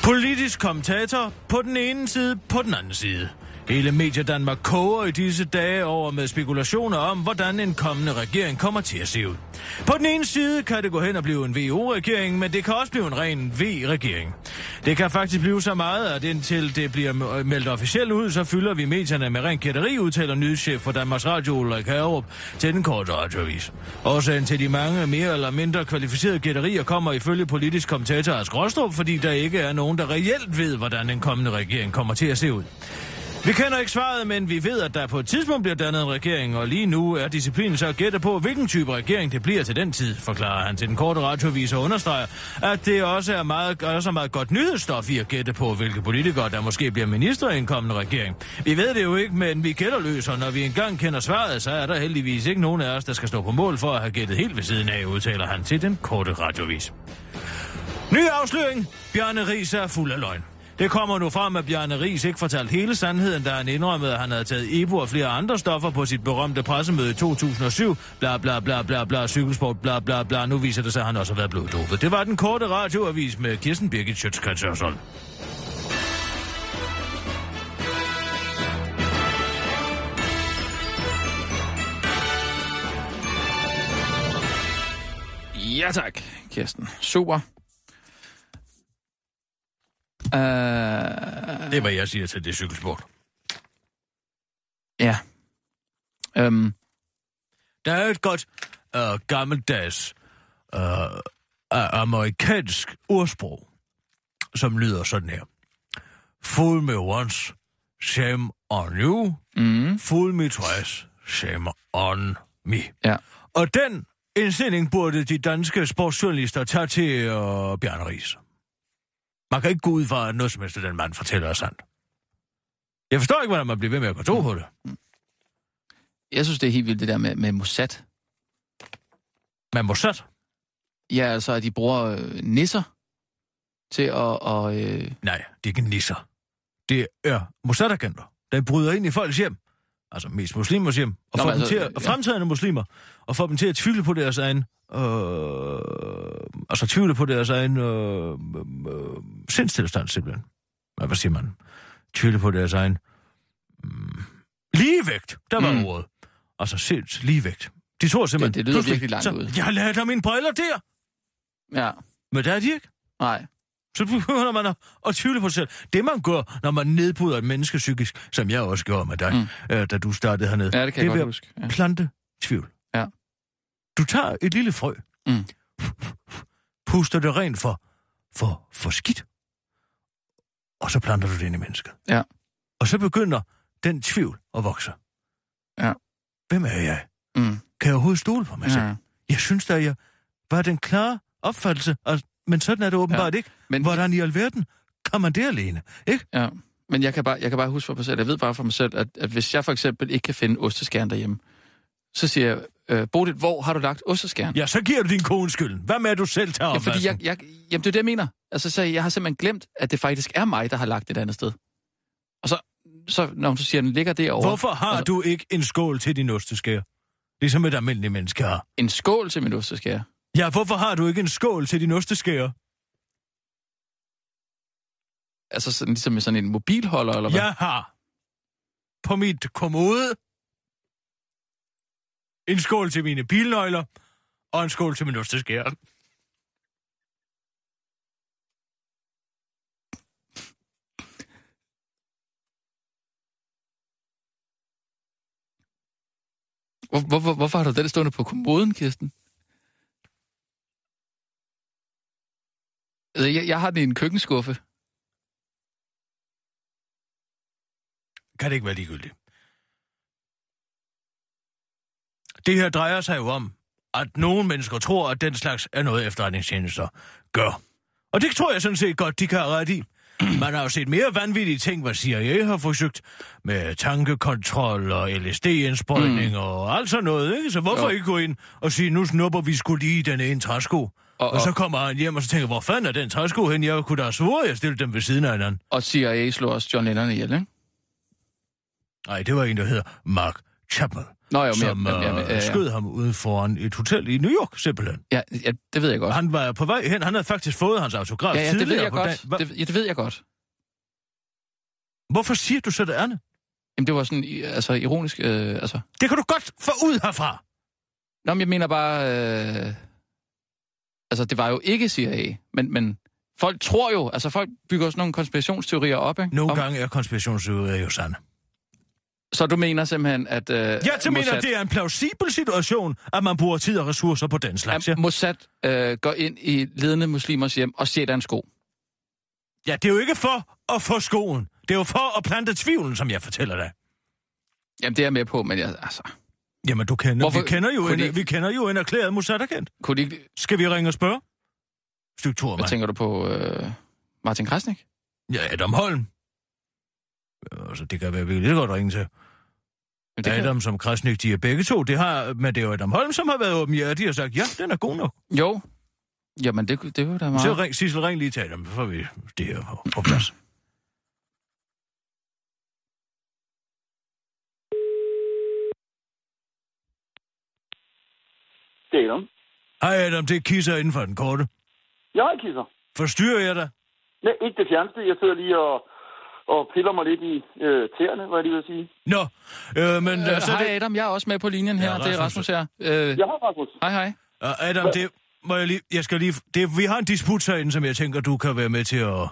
Politisk kommentator på den ene side, på den anden side. Hele Medie Danmark koger i disse dage over med spekulationer om, hvordan en kommende regering kommer til at se ud. På den ene side kan det gå hen og blive en VO-regering, men det kan også blive en ren V-regering. Det kan faktisk blive så meget, at indtil det bliver meldt officielt ud, så fylder vi medierne med ren kætteri, udtaler nyhedschef for Danmarks Radio, Ulrik Hagerup, til den korte radioavis. Årsagen til de mange mere eller mindre kvalificerede gætterier kommer ifølge politisk kommentator Ask Rostrup, fordi der ikke er nogen, der reelt ved, hvordan en kommende regering kommer til at se ud. Vi kender ikke svaret, men vi ved, at der på et tidspunkt bliver dannet en regering, og lige nu er disciplinen så at gætte på, hvilken type regering det bliver til den tid, forklarer han til den korte radiovis og understreger, at det også er meget, også er meget godt nyhedsstof i at gætte på, hvilke politikere, der måske bliver minister i en kommende regering. Vi ved det jo ikke, men vi gætter løs, og når vi engang kender svaret, så er der heldigvis ikke nogen af os, der skal stå på mål for at have gættet helt ved siden af, udtaler han til den korte radiovis. Ny afsløring. Bjarne Ries er fuld af løgn. Det kommer nu frem, at Bjarne Ries ikke fortalte hele sandheden, da han indrømmede, at han havde taget Ebo og flere andre stoffer på sit berømte pressemøde i 2007. Bla bla bla bla bla, cykelsport, bla bla bla. Nu viser det sig, at han også har været bloddopet. Det var den korte radioavis med Kirsten Birgit Schøtzgrads Ja tak, Kirsten. Super. Uh, Det er, hvad jeg siger til det cykelsport. ja. Um, Der er et godt uh, gammeldags uh, amerikansk ordsprog, som lyder sådan her. Fool me once, shame on you. mm, Fool me twice, shame on me. ja. Og den indstilling burde de danske sportsjournalister tage til uh, Bjarne Ries. Man kan ikke gå ud fra, at noget som helst, den mand fortæller er sandt. Jeg forstår ikke, hvordan man bliver ved med at gå tro på det. Jeg synes, det er helt vildt, det der med, med Mossad. Må sætte. Ja, altså, at de bruger øh, nisser til at... Og, øh, Nej, det er ikke nisser. Det er Mossad-agenter, der bryder ind i folks hjem. Altså mest muslimers hjem. Og Nå, får men dem altså, til at, ja. fremtrædende muslimer. Og får dem til at tvivle på deres egen... Øh, altså tvivle på deres egen øh, øh, sindstilstand, simpelthen. Hvad, siger man? Tvivle på deres egen... Mm, ligevægt, der var Mm. ordet. Altså sinds ligevægt. De tror simpelthen... Det- det lyder pludselig, virkelig langt så, ude. Jeg lader dig mine briller der! ja, Men der er de ikke. nej. Så begynder man at, at tvivle på sig selv. Det man gør, når man nedbryder et menneske psykisk, som jeg også gjorde med dig, mm. øh, da du startede hernede. Ja, det kan jeg er ved at. Plante tvivl. Du tager et lille frø, Mm. puster det rent for, for, for skidt, og så planter du det ind i mennesket. Ja. Og så begynder den tvivl at vokse. Ja. Hvem er jeg? Mm. Kan jeg overhovedet stole på mig selv? Ja. Jeg synes da, jeg var den klare opfattelse, og, men sådan er det åbenbart ja. ikke. Men, Hvordan i alverden kan man det alene? Ikke? ja. Men jeg kan, bare, jeg kan bare huske for mig selv, jeg ved bare for mig selv, at, at hvis jeg for eksempel ikke kan finde osteskærn derhjemme, så siger jeg, øh, Bodil, hvor har du lagt osteskærn? Ja, så giver du din kone skylden. Hvad med, at du selv tager Ja, fordi opvasken? jeg, jeg, jamen, det er det, jeg mener. Altså, så jeg har simpelthen glemt, at det faktisk er mig, der har lagt det et andet sted. Og så, så når du siger, at den ligger derovre... Hvorfor har altså, du ikke en skål til din osteskær? Ligesom et almindeligt menneske har. En skål til min osteskær. Ja, hvorfor har du ikke en skål til din osteskær? Altså sådan, ligesom med sådan en mobilholder, eller hvad? Jeg har på mit kommode en skål til mine bilnøgler Og en skål til min osteskære. Hvor, hvor, hvorfor har du den stående på kommoden, Kirsten? Altså, Jeg, jeg har den i en køkkenskuffe. Kan det ikke være ligegyldigt? Det her drejer sig jo om, at nogle mennesker tror, at den slags er noget efterretningstjenester gør. Og det tror jeg sådan set godt, de kan have ret i. Man har jo set mere vanvittige ting, hvad CIA har forsøgt med tankekontrol og LSD-indsprøjtning mm. og alt sådan noget, ikke? Så hvorfor Jo. ikke gå ind og sige, nu snupper vi skulle lige den ene træsko? Og, Og- og så kommer han hjem og så tænker, hvor fanden er den træsko hen? Jeg kunne da have svoret, jeg stillede dem ved siden af hinanden. Og CIA slår også John Lennon ihjel, ikke? Nej, det var en, der hedder Mark Chapman, Nå jo, men som jeg, jeg, jeg, jeg, jeg, skød ham ude foran et hotel i New York, simpelthen. ja, ja, det ved jeg godt. Han var på vej hen, han havde faktisk fået hans autograf Ja, ja, det ved jeg på godt. Hva? Det, ja, det ved jeg godt. Hvorfor siger du så det andet? Jamen, det var sådan, altså, ironisk, øh, altså... Det kan du godt få ud herfra. Nå, men jeg mener bare... Øh, altså, det var jo ikke CIA, men, men folk tror jo... Altså, folk bygger sådan nogle konspirationsteorier op, ikke? Nogle Om- gange er konspirationsteorier jo sande. Så du mener simpelthen, at... Øh, Jeg mener, det er en plausibel situation, at man bruger tid og ressourcer på den slags. Ja, at Mossad øh, går ind i ledende muslimers hjem og stjæler en sko. ja det er jo ikke for at få skoen. Det er jo for at plante tvivlen, som jeg fortæller dig. Jamen, det er jeg med på, men jeg, altså... Jamen, du kender, Hvorfor- vi, kender jo en, de- vi kender jo en erklæret Mossad-agent. Kunne de. Skal vi ringe og spørge? To Hvad tænker du på, øh, Martin Krasnik? Ja, Adam Holm. Altså, det kan være, vi kan lige godt ringe til. Jamen, det kan- Adam som Krasnik, de er begge to. Det har, men det er jo Adam Holm, som har været åben hjertig og sagt, ja, den er god nok. Jo. Jamen, det, det var da Så meget... ring, Sissel, ring lige til Adam, så får vi det her på, på plads. Det er Adam. Hej Adam, det er Kisser inden for den korte. Jeg er kisser. Forstyrrer jeg dig? Nej, ikke det fjerneste. Jeg sidder lige og, og piller mig lidt i øh, tæerne, hvad jeg lige vil sige. Nå, øh, men Øh, øh, så hej det... Adam, jeg er også med på linjen her. Ja, det er Rasmus. Rasmus her. Øh, Jeg har Rasmus. Hej, hej. Uh, Adam, det må jeg lige... Jeg skal lige... Det, vi har en disput herinde, som jeg tænker, du kan være med til at,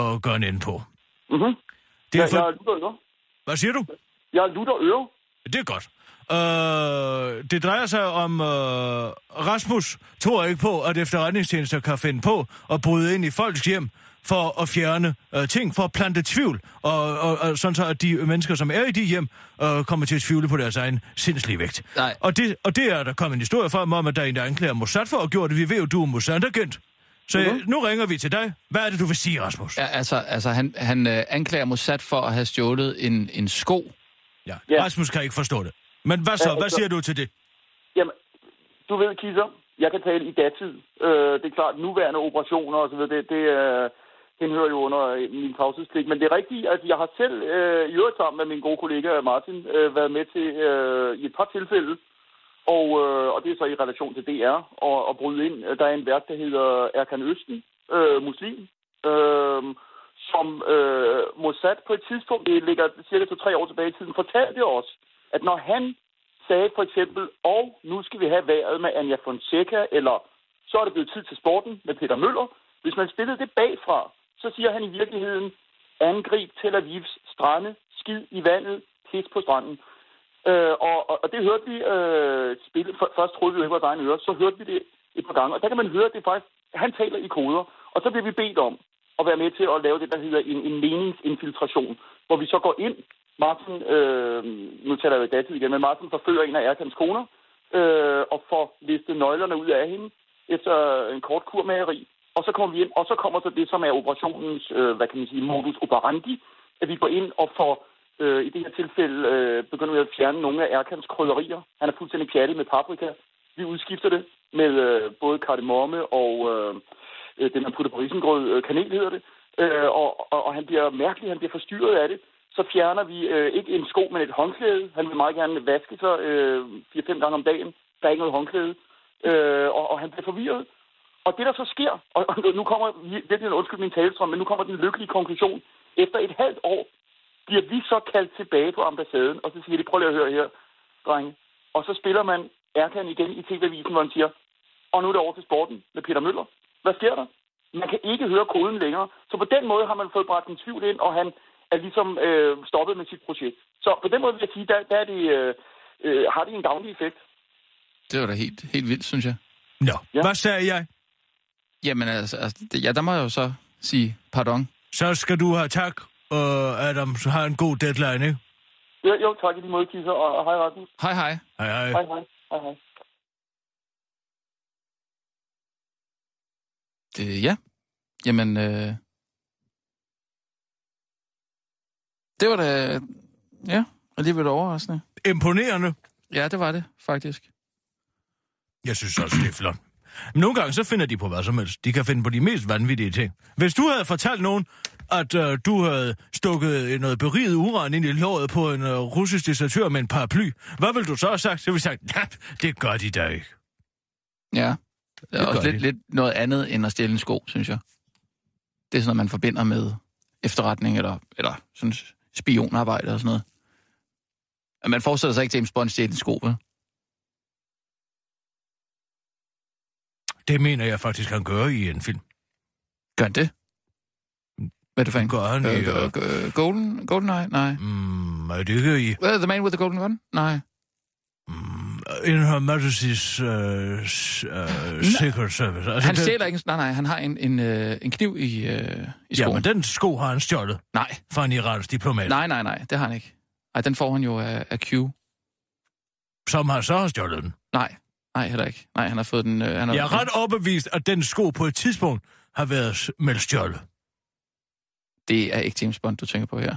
at gøre en ende på. Mm-hmm. Det er Jeg, for... jeg lutter øre. Hvad siger du? Jeg lutter øre. Det er godt. Uh, det drejer sig om... Uh, Rasmus tror ikke på, at efterretningstjenester kan finde på at bryde ind i folks hjem for at fjerne uh, ting, for at plante tvivl, og, og, og sådan så, at de mennesker, som er i de hjem, uh, kommer til at tvivle på deres egen sindslige vægt. Nej. Og det, og det er der kommet en historie frem om, at der er en, der anklager Mossad for at gjort det. Vi ved jo, du er Mossad-agent. Så Mhm. uh-huh. nu ringer vi til dig. Hvad er det, du vil sige, Rasmus? Ja, altså, altså han, han øh, anklager Mossad for at have stjålet en, en sko. Ja. Ja. Rasmus kan ikke forstå det. Men hvad så? Ja, Hvad altså- siger du til det? Jamen, du ved, Kisser, jeg kan tale i datid. Øh, det er klart, nuværende operationer og så videre, det, det øh, henhører jo under øh, min tavshedspligt. Men det er rigtigt, at jeg har selv, øh, i øvrigt sammen med min gode kollega Martin, øh, været med til øh, i et par tilfælde, og, øh, og det er så i relation til DR, og, og bryde ind. Der er en vært, der hedder Erkan Østen, øh, muslim, øh, som øh, Mossad på et tidspunkt, det ligger cirka to-tre år tilbage i tiden, fortalte os, at når han sagde for eksempel, og nu skal vi have været med Anja Fonseca, eller så er det blevet tid til sporten med Peter Møller. Hvis man spillede det bagfra, så siger han i virkeligheden, angrib Tel Avivs strande, skid i vandet, pis på stranden. Øh, og, og, og det hørte vi øh, spille. Først troede vi jo ikke var egen øre, så hørte vi det et par gange. Og der kan man høre, at det faktisk, han taler i koder. Og så bliver vi bedt om at være med til at lave det, der hedder en, en meningsinfiltration, hvor vi så går ind. Martin, øh, nu taler jeg jo datid igen, men Martin forfører en af Erkans koner, øh, og får listet nøglerne ud af hende efter en kort kurmageri. Og så kommer vi ind, og så kommer så det, som er operationens, øh, hvad kan man sige, modus operandi, at vi går ind og får, øh, i det her tilfælde, øh, begynder vi at fjerne nogle af Erkans krydderier. Han er fuldstændig pjattet med paprika. Vi udskifter det med øh, både kardemomme og øh, øh den det, man putter på risengrød, øh, kanel hedder det. Øh, og, og, og han bliver mærkelig, han bliver forstyrret af det. Så fjerner vi øh, ikke en sko, men et håndklæde. Han vil meget gerne vaske sig øh, 4-5 gange om dagen. Der er ikke noget håndklæde. Øh, og, og han bliver forvirret. Og det, der så sker, og, nu kommer virkelig undskyld min talestrøm, men nu kommer den lykkelige konklusion. Efter et halvt år bliver vi så kaldt tilbage på ambassaden, og så siger de, prøv lige at høre her, drenge. Og så spiller man Erkan igen i TV-avisen, hvor han siger, og nu er det over til sporten med Peter Møller. Hvad sker der? Man kan ikke høre koden længere. Så på den måde har man fået bragt en tvivl ind, og han er ligesom øh, stoppet med sit projekt. Så på den måde vil jeg sige, der, der er det, øh, øh, har det en gavnlig effekt. Det var da helt, helt vildt, synes jeg. Nå, Ja. hvad sagde jeg? Jamen altså, altså det, ja, der må jeg jo så sige pardon. Så skal du have tak, og Adam, så har en god deadline, ikke? Jo, jo tak i lige måde, Kisser, og, og hej Rasmus. Hej, hej. Hej, hej. Hej, hej. hej, hej. Det, ja. Jamen, øh... Det var da, ja, alligevel overraskende. Imponerende. Ja, det var det, faktisk. Jeg synes også, det er flot. Men nogle gange så finder de på hvad som helst. De kan finde på de mest vanvittige ting. Hvis du havde fortalt nogen, at øh, du havde stukket noget beriget uran ind i låret på en øh, russisk desertør med en paraply, hvad ville du så have sagt? Så ville jeg sagt, ja, det gør de da ikke. Ja. Det er også lidt, de. lidt noget andet end at stjæle en sko, synes jeg. Det er sådan noget, man forbinder med efterretning eller, eller sådan spionarbejde og sådan noget. Man forestiller sig ikke, at James Bond stjæler en sko, vel? Det mener jeg faktisk, han gør i en film. Gør han det? Hvad er det for en? Gør han i... Øh, øh, Golden, Golden Eye? Nej. mm, er det ikke i... Uh, the Man with the Golden Gun? Nej. Mm, in Her Majesty's uh, uh, Secret Service. Altså, Han stjæler ikke... Nej, nej, han har en, en, øh, en kniv i, øh, i Ja, skoen. men den sko har han stjålet Nej, fra en iransk diplomat, nej, nej, nej, det har han ikke. Nej, den får han jo af, af Q. som har så har stjålet den. Nej, nej, heller ikke. Nej, han har fået den... Øh, han har, Jeg er ret overbevist, at den sko på et tidspunkt har været meldt stjålet. Det er ikke James Bond, du tænker på her.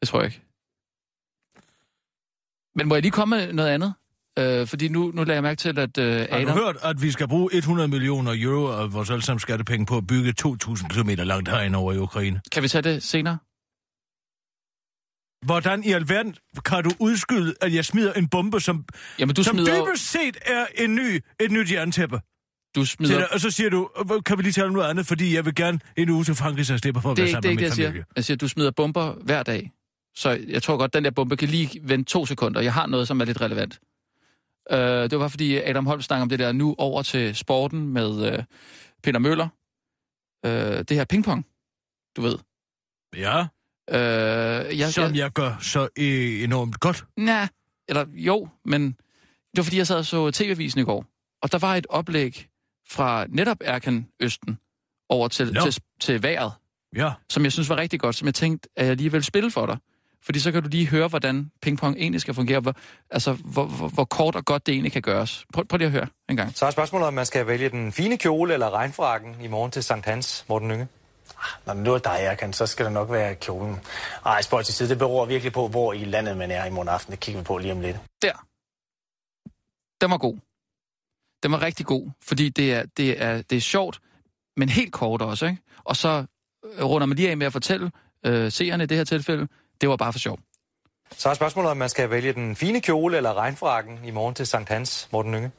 Det tror jeg ikke. Men må jeg lige komme med noget andet? Øh, fordi nu, nu lader jeg mærke til, at øh, Har du hørt, at vi skal bruge 100 millioner euro af vores allesammen skattepenge på at bygge 2.000 km langt herind over i Ukraine? Kan vi tage det senere? Hvordan i alverden kan du udskyde, at jeg smider en bombe, som, Jamen, du som smider... dybest set er en ny, et nyt jerntæppe? Du smider... dig, og så siger du, "Øh, kan vi lige tale om noget andet, fordi jeg vil gerne en uge til Frankrig, så jeg slipper for at det være ikke det, sammen ikke det, med jeg min siger. familie. Jeg siger, du smider bomber hver dag. Så jeg tror godt, den der bombe kan lige vente to sekunder. Jeg har noget, som er lidt relevant. Øh, det var bare fordi Adam Holm snakker om det der nu over til sporten med øh, Peter Møller. Øh, det her pingpong, du ved. Ja, Øh, jeg, som jeg gør så øh, enormt godt. Nej, eller jo, men det var fordi, jeg sad og så TV-avisen i går, og der var et oplæg fra netop Erkan Østen over til, til, til vejret, Ja, som jeg synes var rigtig godt, som jeg tænkte, at jeg lige vil spille for dig. Fordi så kan du lige høre, hvordan pingpong egentlig skal fungere, hvor, altså hvor, hvor, hvor kort og godt det egentlig kan gøres. Prøv, prøv lige at høre en gang. Så er spørgsmålet, om man skal vælge den fine kjole eller regnfrakken i morgen til Sankt Hans, Morten Nynge. Når det nu er dig, jeg kan, så skal det nok være kjolen. Ej, spøj til side. Det beror virkelig på, hvor i landet man er i morgen aften. Det kigger vi på lige om lidt. Der. Den var god. Den var rigtig god, fordi det er, det er, det er sjovt, men helt kort også, ikke? Og så øh, runder man lige af med at fortælle øh, seerne i det her tilfælde, det var bare for sjov. Så er spørgsmålet, om man skal vælge den fine kjole eller regnfrakken i morgen til Sankt Hans, Morten Nynge.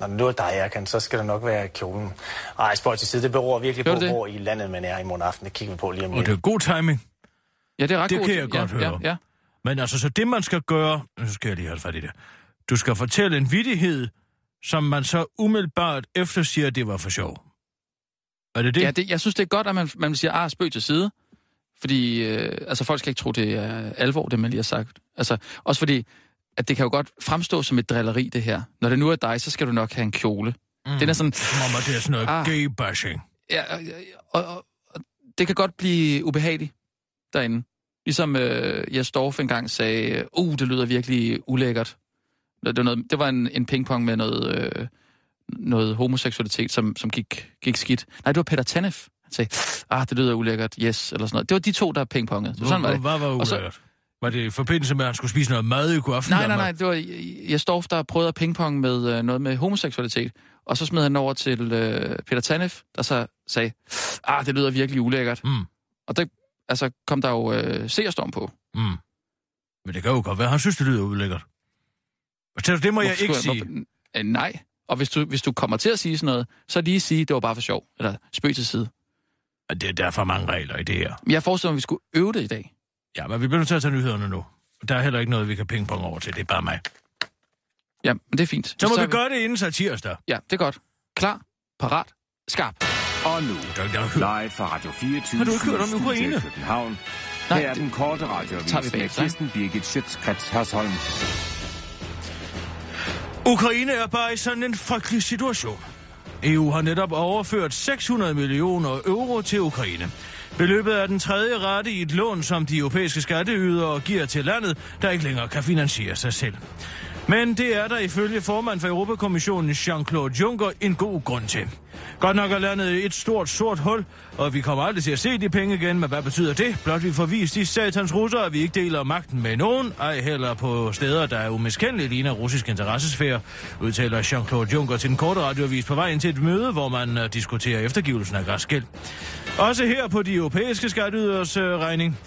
Når det nu er dig, jeg kan, så skal det nok være kjolen. Ej, spøj til side. Det beror virkelig Gør på, det hvor i landet man er i morgen aften. Det kigger vi på lige om og lidt. det er god timing. Ja, det er ret Det god kan jeg godt ja, høre. Ja, ja. Men altså, så det man skal gøre... Nu skal jeg lige have fat i det. Du skal fortælle en vittighed, som man så umiddelbart efter siger, at det var for sjov. Er det det? ja det, jeg synes, det er godt, at man, man siger, ah, spøg til side. Fordi øh, altså, folk skal ikke tro, det er alvor, det man lige har sagt. Altså, også fordi, at det kan jo godt fremstå som et drilleri, det her. Når det nu er dig, så skal du nok have en kjole. Mm. Den er sådan, at det er sådan noget Ah. gay-bashing. Ja, og, og, og, det kan godt blive ubehageligt derinde. Ligesom øh, Jes Dorf engang sagde, uh, det lyder virkelig ulækkert. Det var, noget, det var en, en pingpong med noget, øh, noget homoseksualitet, som, som gik, gik skidt. Nej, det var Peter Tanef. Han sagde, ah, det lyder ulækkert, yes, eller sådan noget. Det var de to, der pingpongede. Så sådan var det. Hvad var Og så- ulækkert? Var det i forbindelse med, at han skulle spise noget mad i god aften? Nej, nej, nej, det var Jes Dorf, der prøvede at pingpong med øh, noget med homoseksualitet. Og så smed han over til øh, Peter Tanef, der så sagde, ah, det lyder virkelig ulækkert. Mm. Og der altså, kom der jo øh, seerstorm på. Mm. Men det kan jo godt være, han synes, det lyder ulækkert. Så det må jeg Hvorfor ikke skulle sige. Hvorfor, nej. Og hvis du, hvis du kommer til at sige sådan noget, så lige sige, det var bare for sjov. Eller spøg til side. At det, er for mange regler i det her. Men jeg forestiller mig, at vi skulle øve det i dag. Ja, men vi bliver nødt til at tage nyhederne nu. Der er heller ikke noget, vi kan pingpong over til. Det er bare mig. Ja, men det er fint. Så må vi gøre det inden så tirsdag. Ja, det er godt. Klar, parat, skarp. Og nu, Der, der, live fra Radio 24 Har du ikke hørt om Ukraine? København. Nej, Her er det- den korte vi radioavis med? Kirsten Birgit Schøtzgrads Hasholm. Ukraine er bare i sådan en frygtelig situation. EU har netop overført 600 millioner euro til Ukraine. Beløbet er den tredje rette i et lån, som de europæiske skatteydere giver til landet, der ikke længere kan finansiere sig selv. Men det er der ifølge formand for Europakommissionen Jean-Claude Juncker en god grund til. Godt nok er landet et stort sort hul, og vi kommer aldrig til at se de penge igen, men hvad betyder det? Blot vi får vist de satans russere, at vi ikke deler magten med nogen, ej heller på steder, der er umiskendeligt ligner russisk interessesfære, udtaler Jean-Claude Juncker til den korte radioavis på vejen til et møde, hvor man øh, diskuterer eftergivelsen af græsgæld. Også her på de europæiske skatteyders øh, regning.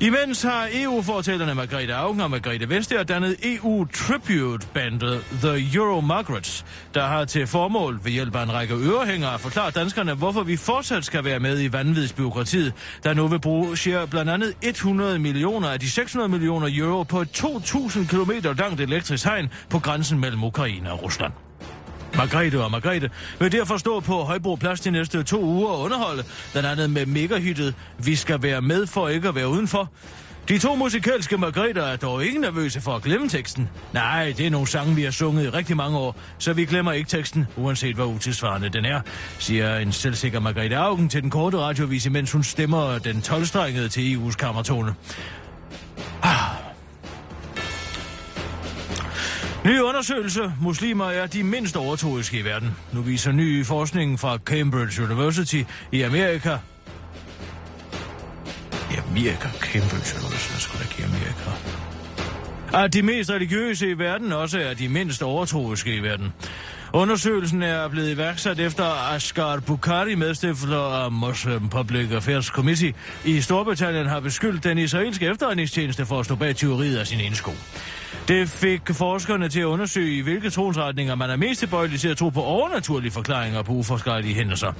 Imens har EU-fortællerne Margrethe Augen og Margrethe Vestager dannet EU-tribute-bandet The Euro Margarets, der har til formål ved hjælp af en række ørehængere at forklare danskerne, hvorfor vi fortsat skal være med i vanvidsbyråkratiet, der nu vil bruge share blandt andet 100 millioner af de 600 millioner euro på et 2.000 km langt elektrisk hegn på grænsen mellem Ukraine og Rusland. Margrethe og Margrethe vil derfor stå på Højbro Plads de næste to uger og underholde, blandt andet med megahyttet Vi skal være med for ikke at være udenfor. De to musikalske Margrethe er dog ikke nervøse for at glemme teksten. Nej, det er nogle sange, vi har sunget i rigtig mange år, så vi glemmer ikke teksten, uanset hvor utilsvarende den er, siger en selvsikker Margrethe Augen til den korte radiovis, mens hun stemmer den 12-strengede til EU's kammertone. Ah. Ny undersøgelse. Muslimer er de mindst overtroiske i verden. Nu viser ny forskning fra Cambridge University i Amerika. I Amerika? Cambridge University, jeg skulle da ikke i Amerika. At de mest religiøse i verden også er de mindst overtroiske i verden. Undersøgelsen er blevet iværksat efter Asghar Bukhari, medstifter af Muslim Public Affairs Committee, i Storbritannien har beskyldt den israelske efterretningstjeneste for at stå bag teoriet af sin indsko. Det fik forskerne til at undersøge, i hvilke trosretninger man er mest tilbøjelig til at tro på overnaturlige forklaringer på uforskellige hændelser.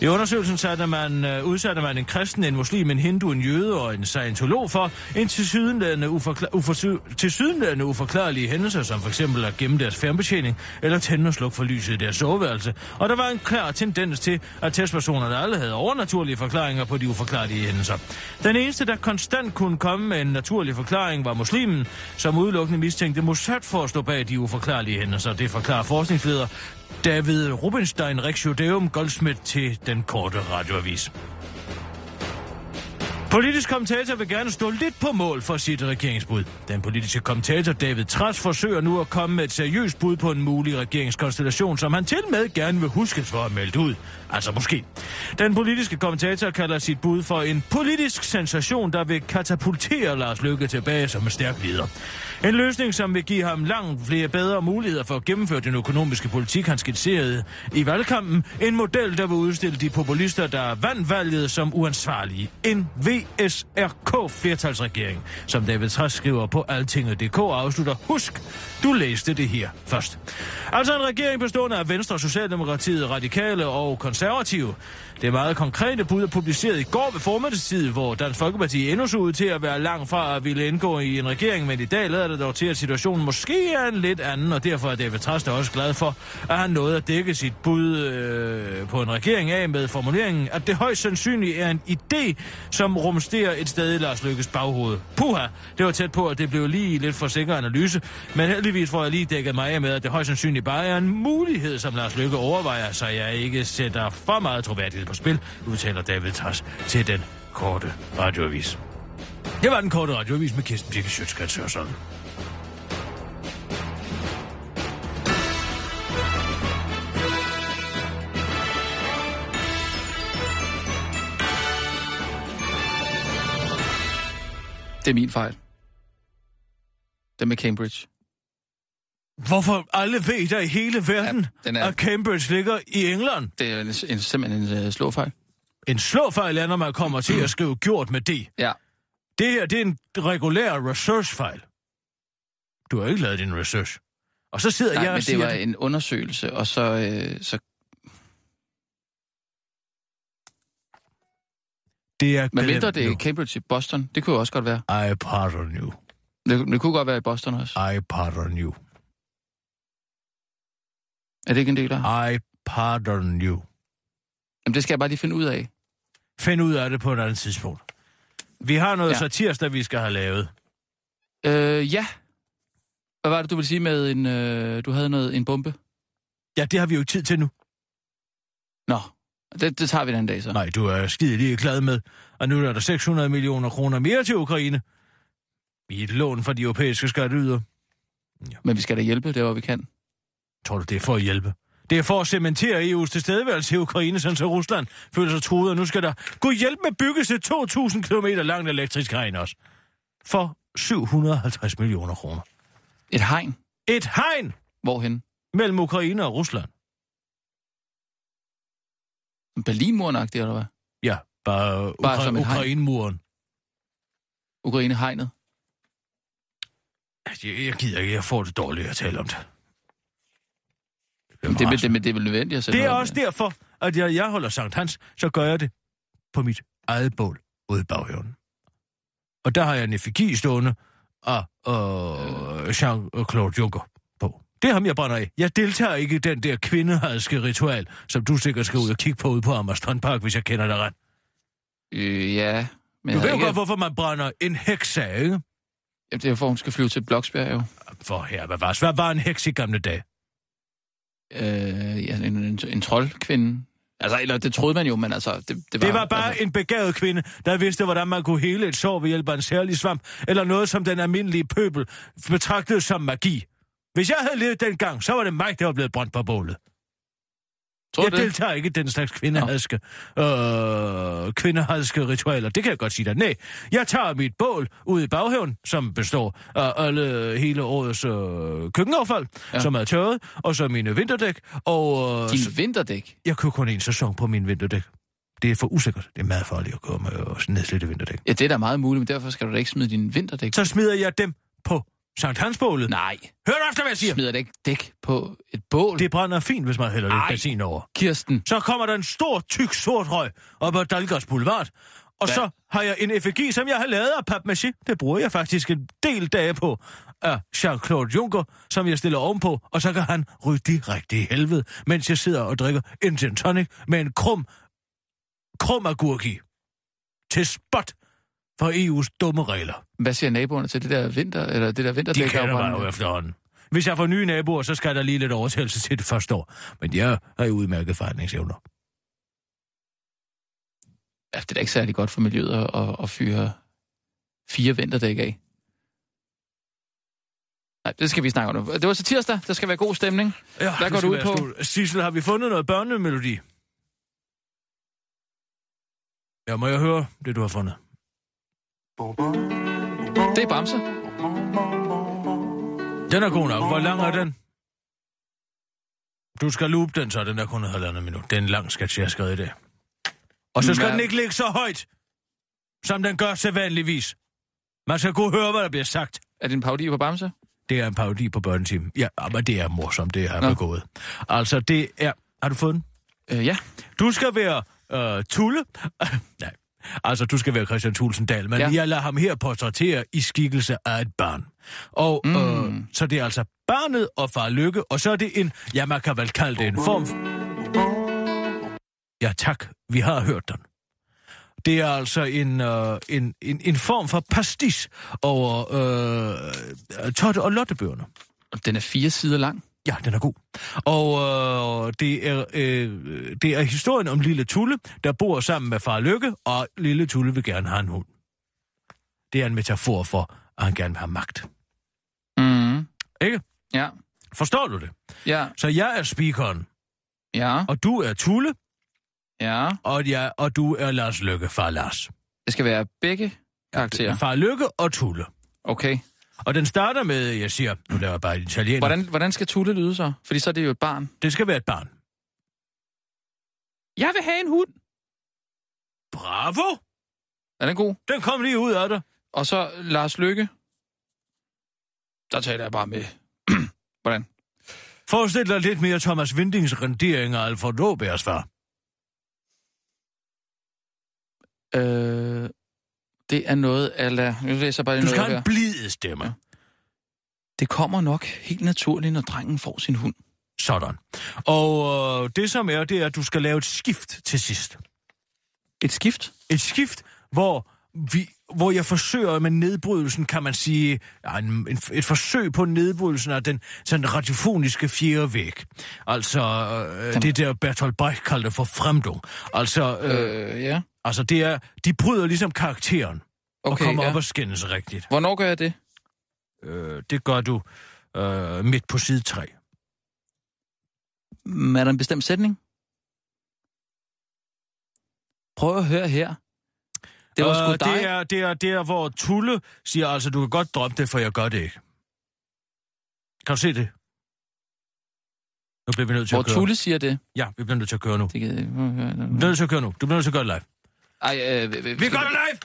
I undersøgelsen satte man, uh, udsatte man en kristen, en muslim, en hindu, en jøde og en scientolog for en tilsyneladende, uforkla- tilsyneladende uforklarlige hændelser, som f.eks. at gemme deres fjernbetjening eller tænde og slukke for lyset i deres soveværelse. Og der var en klar tendens til, at testpersonerne alle havde overnaturlige forklaringer på de uforklarlige hændelser. Den eneste, der konstant kunne komme med en naturlig forklaring, var muslimen, som udelukkende mistænkte Mossad for at stå bag de uforklarlige hændelser. Det forklarer forskningsleder David Rubinstein Rexjudeum Goldsmith til den korte radioavis. Politisk kommentator vil gerne stå lidt på mål for sit regeringsbud. Den politiske kommentator David Træs forsøger nu at komme med et seriøst bud på en mulig regeringskonstellation, som han til med gerne vil huskes for at melde ud. Altså måske. Den politiske kommentator kalder sit bud for en politisk sensation, der vil katapultere Lars Løkke tilbage som en stærk leder. En løsning, som vil give ham langt flere bedre muligheder for at gennemføre den økonomiske politik, han skitserede i valgkampen. En model, der vil udstille de populister, der vandt valget som uansvarlige. En VSRK-flertalsregering, som David Træs skriver på altinget.dk og afslutter. Husk, du læste det her først. Altså en regering bestående af Venstre, Socialdemokratiet, Radikale og Konservative. Det meget konkrete bud er publiceret i går ved formiddagstid, hvor Dansk Folkeparti endnu så ud til at være langt fra at ville indgå i en regering, men i dag lader det dog til, at situationen måske er en lidt anden, og derfor er David Træs også glad for, at han nåede at dække sit bud øh, på en regering af med formuleringen, at det højst sandsynligt er en idé, som rumstere et sted i Lars Lykkes baghoved. Puha, det var tæt på, at det blev lige lidt for sikker analyse, men heldigvis får jeg lige dækket mig af med, at det højst sandsynligt bare er en mulighed, som Lars Lykke overvejer, så jeg ikke sætter for meget troværdighed på spil, udtaler David Tars til den korte radioavis. Det var den korte radioavis med Kirsten Birke Sjøtskrets Hørsholm. Det er min fejl. Det med Cambridge. Hvorfor alle ved der i hele verden, Ja, den er- at Cambridge ligger i England? Det er en, en, simpelthen en uh, slåfejl. En slåfejl er, når man kommer til at skrive gjort med det. Ja. Det her, det er en regulær research-fejl. Du har ikke lavet din research. Og så sidder Nej, jeg og men det siger... var en undersøgelse, og så, øh, så det er men mindre det er. Cambridge i Boston, det kunne jo også godt være. I pardon you. Det, det kunne godt være i Boston også. I pardon you. Er det ikke en del af? I pardon you. Jamen, det skal jeg bare lige finde ud af. Find ud af det på et andet tidspunkt. Vi har noget ja. satirsdag, vi skal have lavet. Øh, ja. Hvad var det, du ville sige med en... Øh, du havde noget, en bombe? Ja, det har vi jo ikke tid til nu. Nå, det, det tager vi den dag så. Nej, du er skide lige glad med. Og nu er der 600 millioner kroner mere til Ukraine. I et lån fra de europæiske skatteyder. Men vi skal da hjælpe, det hvor vi kan. Tror du, det er for at hjælpe? Det er for at cementere EU's tilstedeværelse i Ukraine, sådan så Rusland føler sig truet, og nu skal der gå hjælp med bygges et 2.000 km langt elektrisk hegn også. For 750 millioner kroner. Et hegn. Et hegn Hvorhen? mellem Ukraine og Rusland. Berlinmuren eller hvad? Ja, bare, Bare Ukra- som et hegn. Ukraine-muren. Ukraine-hegnet. Jeg, jeg gider ikke, jeg får det dårligt at tale om det. Det, vel- det, men det er vel nødvendigt at sætte Det er også med. derfor, at jeg, jeg holder Sankt Hans, så gør jeg det på mit eget bål ude i baghaven. Og der har jeg en effigi stående af øh, Jean-Claude Juncker. Det er ham, jeg brænder af. Jeg deltager ikke i den der kvindehadske ritual, som du sikkert skal ud og kigge på ude på Amager Strandpark, hvis jeg kender dig ret. Øh, ja. Men Du ved jo ikke... godt, hvorfor man brænder en heks af, ikke? Jamen, det er for, hun skal flyve til Bloksbjerg, jo. For her, hvad var, hvad var en heks i gamle dage? Øh, ja, en, en, en troldkvinde. Altså, eller det troede man jo, men altså... Det, det, var, Det var bare altså, en begavet kvinde, der vidste, hvordan man kunne hele et sår ved hjælp af en særlig svamp, eller noget, som den almindelige pøbel betragtede som magi. Hvis jeg havde levet dengang, så var det mig, der var blevet brændt på bålet. Tror jeg det? deltager ikke i den slags kvindehadske, øh, kvindehadske ritualer. Det kan jeg godt sige dig. Nej, jeg tager mit bål ud i baghaven, som består af alle, hele årets øh, køkkenaffald, Ja. som er tørret, og så mine vinterdæk, og øh, Din vinterdæk. jeg kører kun en sæson på min vinterdæk. Det er for usikkert. Det er meget farligt at køre med nedslidte vinterdæk. Ja, det er da meget muligt, men derfor skal du da ikke smide din vinterdæk. Så smider jeg dem på Sankt Hansbålet. Nej, Hør du efter, hvad jeg siger? smider da ikke dæk på et bål. Det brænder fint, hvis man hælder lidt Ej. benzin over. Kirsten. Så kommer der en stor, tyk, sort røg op ad Dalgårds Boulevard. Og Hvad? så har jeg en effigie, som jeg har lavet af papmaché. Det bruger jeg faktisk en del dage på. Af Jean-Claude Juncker, som jeg stiller ovenpå. Og så kan han ryge direkte i helvede, mens jeg sidder og drikker en gin tonic med en krum, krum agurk i. Til spot for EU's dumme regler. Hvad siger naboerne til det der vinter, eller det der vinterdæk? De kender mig jo efterhånden. Hvis jeg får nye naboer, så skal der lige lidt overtagelse til det første år. Men jeg har jo udmærket forhandlingsevner. Ja, det er da ikke særlig godt for miljøet at, at, at fyre fire vinterdæk af. Nej, det skal vi snakke om nu. Det var til tirsdag. Der skal være god stemning. Ja, Hvad går du ud på? slut. Sissel, har vi fundet noget børnemelodi? Ja, må jeg høre det, du har fundet? Det er Bamse. Den er god nok. Hvor lang er den? Du skal loop den, så den er kun et halvandet minut. Det er en lang sketch, jeg har skrevet i dag. Og så skal Ja. den ikke ligge så højt, som den gør til vanligvis. Man skal kunne høre, hvad der bliver sagt. Er det en parodi på Bamse? Det er en parodi på børneteam. Ja, men det er morsomt, det har jeg begået. Altså, det er... Har du fået den? Øh, ja. Du skal være øh, Tulle. Nej, altså du skal være Christian Thulsen Dahl, men Ja. jeg lader ham her portrættere i skikkelse af et barn. Og Mm. øh, så det er altså barnet og far Lykke, og så er det en, ja man kan vel kalde det en form... Ja tak, vi har hørt den. Det er altså en, øh, en, en, en form for pastis over øh, Totte og Lottebøgerne. Den er fire sider lang. Ja, den er god. Og øh, det, er, øh, det er historien om lille Tulle, der bor sammen med far Lykke, og lille Tulle vil gerne have en hund. Det er en metafor for, at han gerne vil have magt. Mm. Ikke? Ja. Forstår du det? Ja. Så jeg er speakeren, Ja. og du er Tulle, Ja. og, jeg, og du er Lars Lykke, far Lars. Det skal være begge karakterer. Far Lykke og Tulle. Okay. Og den starter med, jeg siger, nu laver jeg bare italiener. Hvordan, hvordan skal Tulle lyde så? Fordi så er det jo et barn. Det skal være et barn. Jeg vil have en hund. Bravo! Er den god? Den kom lige ud af dig. Og så Lars Lykke. Der taler jeg bare med. hvordan? Forestil dig lidt mere Thomas Vindings rendering af Alfred Åbergs far. Øh, det er noget, eller... Nu læser jeg bare lige Du noget skal have en blid stemme. Det kommer nok helt naturligt, når drengen får sin hund. Sådan. Og øh, det som er, det er, at du skal lave et skift til sidst. Et skift? Et skift, hvor vi, hvor jeg forsøger med nedbrydelsen, kan man sige, ja, en, en, et forsøg på nedbrydelsen af den sådan radiofoniske fjerde væg. Altså øh, det der Bertolt Brecht kaldte for fremdung. Altså, øh, Øh, ja. altså det er, de bryder ligesom karakteren og Okay, kommer ja. op og skændes rigtigt. Hvornår gør jeg det? Øh, det gør du øh, midt på side 3. Mm, Er der en bestemt sætning? Prøv at høre her. Det var sgu Øh, dig. det er, det er der, hvor Tulle siger, altså, du kan godt droppe det, for jeg gør det ikke. Kan du se det? Nu bliver vi nødt til Hvor at køre. Tulle siger det. Ja, vi bliver nødt til at køre nu. det kan. Vi bliver nødt til at køre nu. Du bliver nødt til at gøre det live. Ej, øh, vi, Vi gør det live!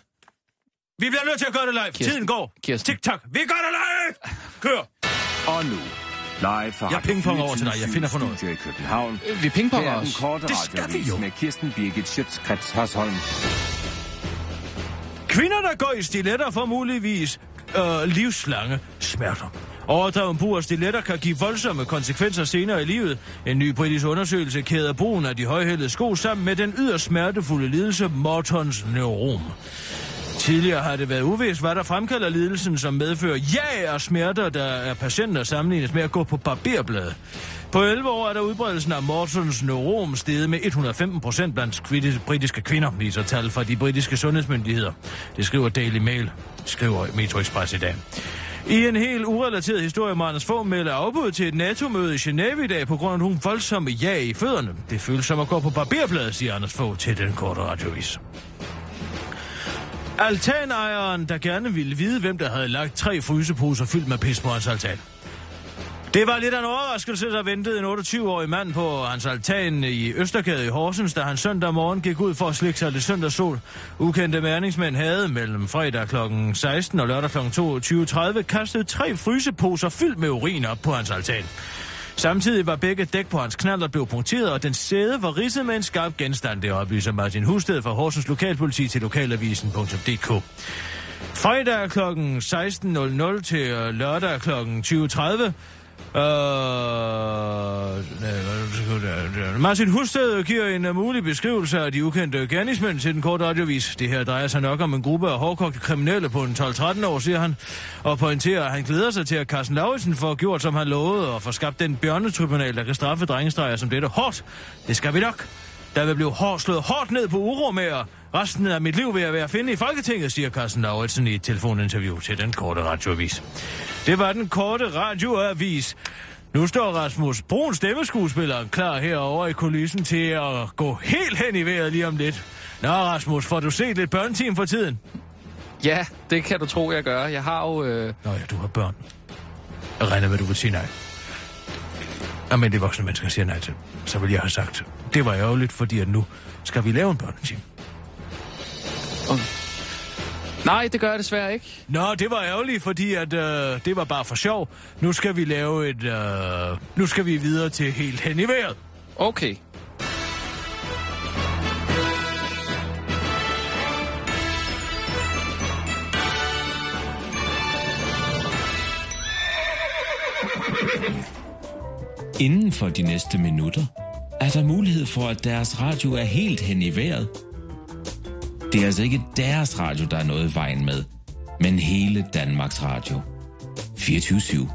Vi bliver nødt til at gøre det live. Kirsten. Tiden går. Kirsten. Tik-tak. Vi gør det live! Kør! Og nu, live fra Jeg pingponger over til dig. Jeg 24syv finder på noget. I København. Vi pingponger er os. Det skal vi jo. med Kirsten Birgit Schøtzgrads Hasholm. Kvinder, der går i stiletter, får muligvis øh, livslange smerter. Overdreven brug af stiletter kan give voldsomme konsekvenser senere i livet. En ny britisk undersøgelse kæder brugen af de højhældede sko sammen med den yderst smertefulde lidelse Mortons neurom. Tidligere har det været uvist, hvad der fremkalder lidelsen, som medfører ja og smerter, der er patienter sammenlignet med at gå på barberblad. På 11 år er der udbredelsen af Mortons neurom steget med 115 procent blandt kvitte- britiske kvinder, viser tal fra de britiske sundhedsmyndigheder. Det skriver Daily Mail, skriver Metro Express i dag. I en helt urelateret historie må Anders Fogh melde afbud til et NATO-møde i Genève i dag på grund af nogle voldsomme ja i fødderne. Det føles som at gå på barberbladet, siger Anders Fogh til den korte radiovis. Altanejeren, der gerne ville vide, hvem der havde lagt tre fryseposer fyldt med pis på hans altan. Det var lidt af en overraskelse, der ventede en 28-årig mand på hans altan i Østergade i Horsens, da han søndag morgen gik ud for at slikke sig lidt søndagssol. Ukendte mærningsmænd havde mellem fredag kl. 16 og lørdag kl. 22.30 kastet tre fryseposer fyldt med urin op på hans altan. Samtidig var begge dæk på hans knald blev punkteret, og den sæde var ridset med en skarp genstand, det oplyser Martin Husted fra Horsens Lokalpoliti til lokalavisen.dk. Fredag kl. 16.00 til øh, lørdag kl. 20.30 Øh, nej, Martin Husted giver en mulig beskrivelse af de ukendte gerningsmænd til den korte radiovis. Det her drejer sig nok om en gruppe af hårdkogte kriminelle på en 12-13 år, siger han, og pointerer, at han glæder sig til, at Carsten Lauritsen får gjort, som han lovede, og får skabt den bjørnetribunal, der kan straffe drengestreger som dette hårdt. Det skal vi nok. Der vil blive hårdt, slået hårdt ned på uromager. Resten af mit liv vil jeg være at finde i Folketinget, siger Carsten Lauritsen i et telefoninterview til den korte radioavis. Det var den korte radioavis. Nu står Rasmus Brun, stemmeskuespilleren, klar herovre i kulissen til at gå helt hen i vejret lige om lidt. Nå, Rasmus, får du set lidt børneteam for tiden? Ja, det kan du tro, jeg gør. Jeg har jo... Øh... Nå ja, du har børn. Jeg regner med, du vil sige nej. Det voksne mennesker siger nej til. Så vil jeg have sagt, det var ærgerligt, fordi at nu skal vi lave en børneteam. Nej, det gør jeg desværre ikke. Nå, det var ærgerligt, fordi at, øh, det var bare for sjov. Nu skal vi lave et... Øh, nu skal vi videre til helt hen i vejret. Okay. Inden for de næste minutter er der mulighed for, at deres radio er helt hen i vejret. Det er altså ikke deres radio, der er noget i vejen med, men hele Danmarks Radio. 24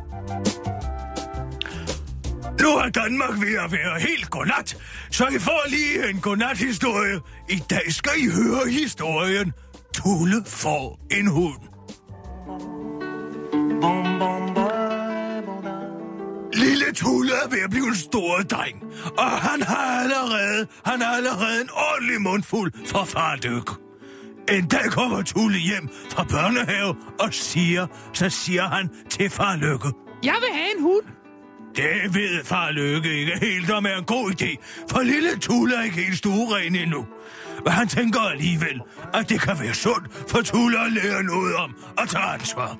Nu er Danmark ved at være helt godnat, så I får lige en godnat-historie. I dag skal I høre historien. Tulle får en hund. Lille Tulle er ved at blive en stor dreng, og han har allerede, han har allerede en ordentlig mundfuld for far Dyk. En dag kommer Tulle hjem fra børnehave og siger, så siger han til far Lykke. Jeg vil have en hund. Det ved far Lykke ikke helt om er en god idé, for lille Tulle er ikke helt stueren endnu. Men han tænker alligevel, at det kan være sundt for Tulle at lære noget om at tage ansvar.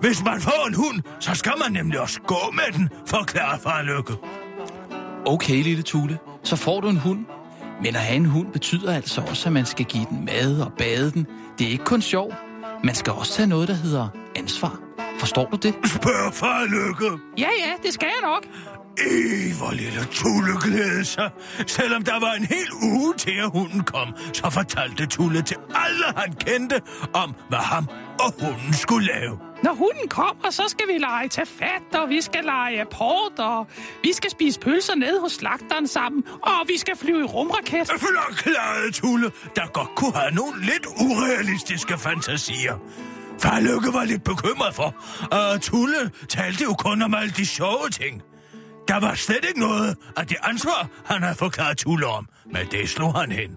Hvis man får en hund, så skal man nemlig også gå med den, forklarer far Lykke. Okay, lille Tule. Så får du en hund. Men at have en hund betyder altså også, at man skal give den mad og bade den. Det er ikke kun sjov. Man skal også tage noget, der hedder ansvar. Forstår du det? Spørg far Lykke. Ja, ja, det skal jeg nok. Ej, hvor lille Tulle glædede sig. Selvom der var en hel uge til, at hunden kom, så fortalte Tulle til alle, han kendte, om hvad ham og hunden skulle lave. Når hunden kommer, så skal vi lege til fat, og vi skal lege port, og vi skal spise pølser ned hos slagteren sammen, og vi skal flyve i rumraket. Flokklade Tulle, der godt kunne have nogle lidt urealistiske fantasier. Far Lykke var lidt bekymret for, at Tulle talte jo kun om alle de sjove ting. Der var slet ikke noget af det ansvar, han havde forklaret Tulle om, men det slog han hen.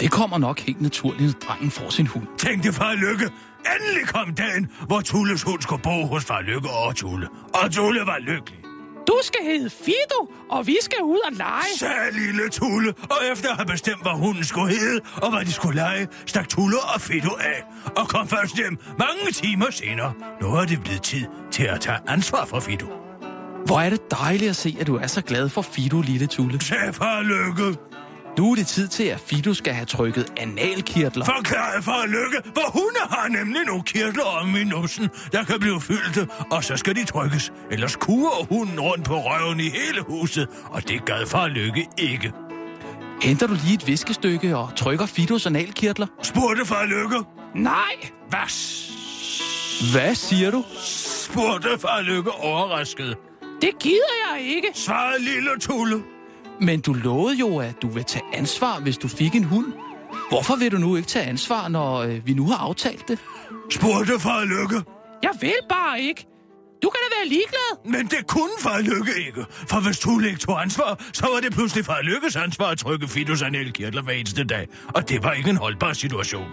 Det kommer nok helt naturligt, når drengen får sin hund. Tænkte far Lykke, endelig kom dagen, hvor Tulles hund skulle bo hos far Lykke og Tulle. Og Tulle var lykkelig. Du skal hedde Fido, og vi skal ud og lege. Sagde lille Tulle, og efter at have bestemt, hvad hunden skulle hedde, og hvad de skulle lege, stak Tulle og Fido af, og kom først hjem mange timer senere. Nu er det blevet tid til at tage ansvar for Fido. Hvor er det dejligt at se, at du er så glad for Fido, lille Tulle. Sagde far Lykke. Nu er det tid til, at Fido skal have trykket analkirtler. Forklarede far Lykke, hvor hunde har nemlig nogle kirtler om i numsen, der kan blive fyldte, og så skal de trykkes. Ellers kurer hunden rundt på røven i hele huset, og det gad far Lykke ikke. Henter du lige et viskestykke og trykker Fidos analkirtler? Spurgte far Lykke. Nej, Hvad? Hvad siger du? Spurgte far Lykke overrasket. Det gider jeg ikke. Svarede lille Tulle. Men du lovede jo, at du vil tage ansvar, hvis du fik en hund. Hvorfor vil du nu ikke tage ansvar, når øh, vi nu har aftalt det? Spurgte far Lykke. Jeg vil bare ikke. Du kan da være ligeglad. Men det kunne far Lykke ikke. For hvis Tulle ikke tog ansvar, så var det pludselig far Lykkes ansvar at trykke Fidos anelkirtler hver eneste dag. Og det var ikke en holdbar situation.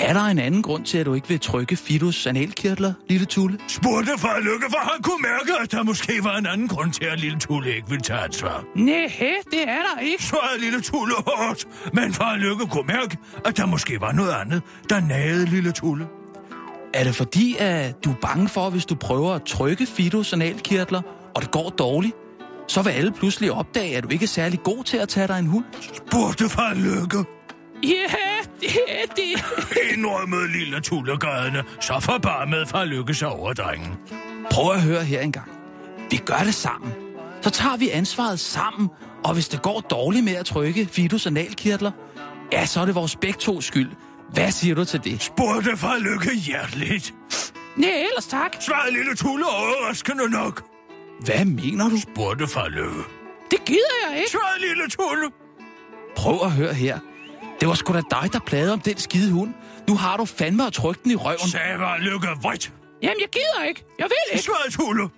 Er der en anden grund til, at du ikke vil trykke Fidos analkirtler, lille Tulle? Spurgte far Lykke, for han kunne mærke, at der måske var en anden grund til, at lille Tulle ikke ville tage ansvar. Næh, det er der ikke. Svarede lille Tulle hårdt, men far Lykke kunne mærke, at der måske var noget andet, der nagede lille Tulle. Er det fordi, at du er bange for, hvis du prøver at trykke Fidos analkirtler, og det går dårligt, så vil alle pludselig opdage, at du ikke er særlig god til at tage dig en hund? Spurgte far Lykke. Ja, det er det. Indrømmede lille Tulle grædende, så forbarmede far Lykke sig over drengen. Prøv at høre her engang. Vi gør det sammen. Så tager vi ansvaret sammen, og hvis det går dårligt med at trykke Fidos analkirtler, ja, så er det vores begge to skyld. Hvad siger du til det? Spurgte far Lykke hjerteligt. Nej, ellers tak. Svarede lille Tulle overraskende nok. Hvad mener du? Spurgte far Lykke. Det gider jeg ikke. Svarede lille Tulle. Prøv at høre her. Det var sgu da dig, der plagede om den skide hund. Nu har du fandme at trykke den i røven. Sagde far Lykke vredt. Jamen, jeg gider ikke. Jeg vil ikke. Svarede Tulle.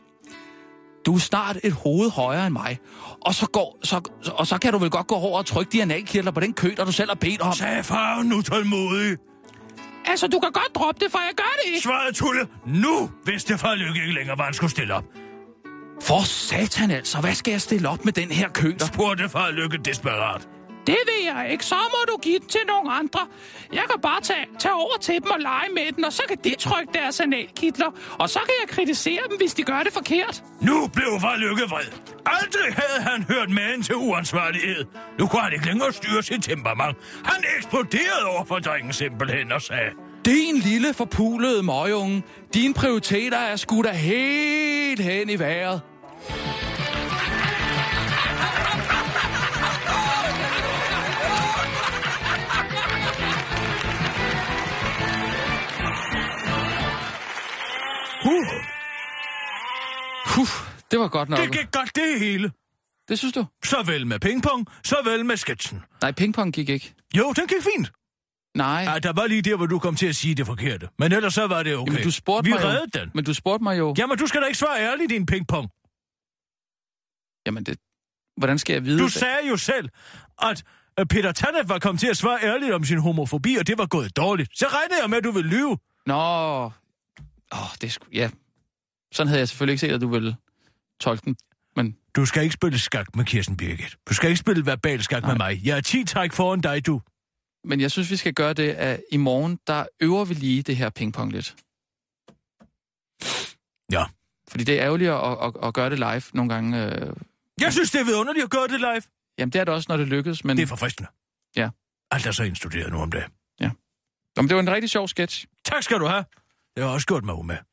Du er snart et hoved højere end mig. Og så, går, så, og så kan du vel godt gå over og trykke de analkirtler på den kø, der du selv har bedt om. Sagde far nu tålmodig. Altså, du kan godt droppe det, for jeg gør det ikke. Svarede Tulle. Nu vidste far Lykke ikke længere, hvad han skulle stille op. For satan altså, hvad skal jeg stille op med den her kø der? Spurgte far Lykke desperat. Det vil jeg ikke. Så må du give den til nogle andre. Jeg kan bare tage, tage over til dem og lege med den, og så kan de trykke deres analkitler. Og så kan jeg kritisere dem, hvis de gør det forkert. Nu blev far Lykke vred. Aldrig havde han hørt magen til uansvarlighed. Nu kunne han ikke længere styre sit temperament. Han eksploderede over for drengen simpelthen og sagde... Din lille forpulede møgunge. Dine prioriteter er sgu da helt hen i vejret. Huh, Puh, det var godt nok. det gik godt det hele. Det synes du? Såvel med pingpong, såvel med sketchen. Nej, pingpong gik ikke. Jo, den gik fint. Nej. Ja, der var lige der, hvor du kom til at sige det forkerte. Men ellers så var det okay. Jamen, du spurgte Vi mig jo. reddede den. Men du spurgte mig jo... Jamen, du skal da ikke svare ærligt, din pingpong. Jamen, det... Hvordan skal jeg vide Du det? sagde jo selv, at Peter Tannet var kommet til at svare ærligt om sin homofobi, og det var gået dårligt. Så regnede jeg med, at du ville lyve. Nå... Åh, det er sgu... Ja. Sådan havde jeg selvfølgelig ikke set, at du ville tolke den. Men Du skal ikke spille skak med Kirsten Birgit. Du skal ikke spille verbal skak med mig. Jeg er 10 træk foran dig, du. Men jeg synes, vi skal gøre det, at i morgen, der øver vi lige det her pingpong lidt. Ja. Fordi det er ærgerligt at, at, at gøre det live nogle gange. Øh... Jeg synes, det er vidunderligt at gøre det live. Jamen, det er det også, når det lykkes, men... Det er forfriskende. Ja. Alt er så indstuderet nu om dagen. Jamen, det var en rigtig sjov sketch. Tak skal du have. Det har også gjort mig umage.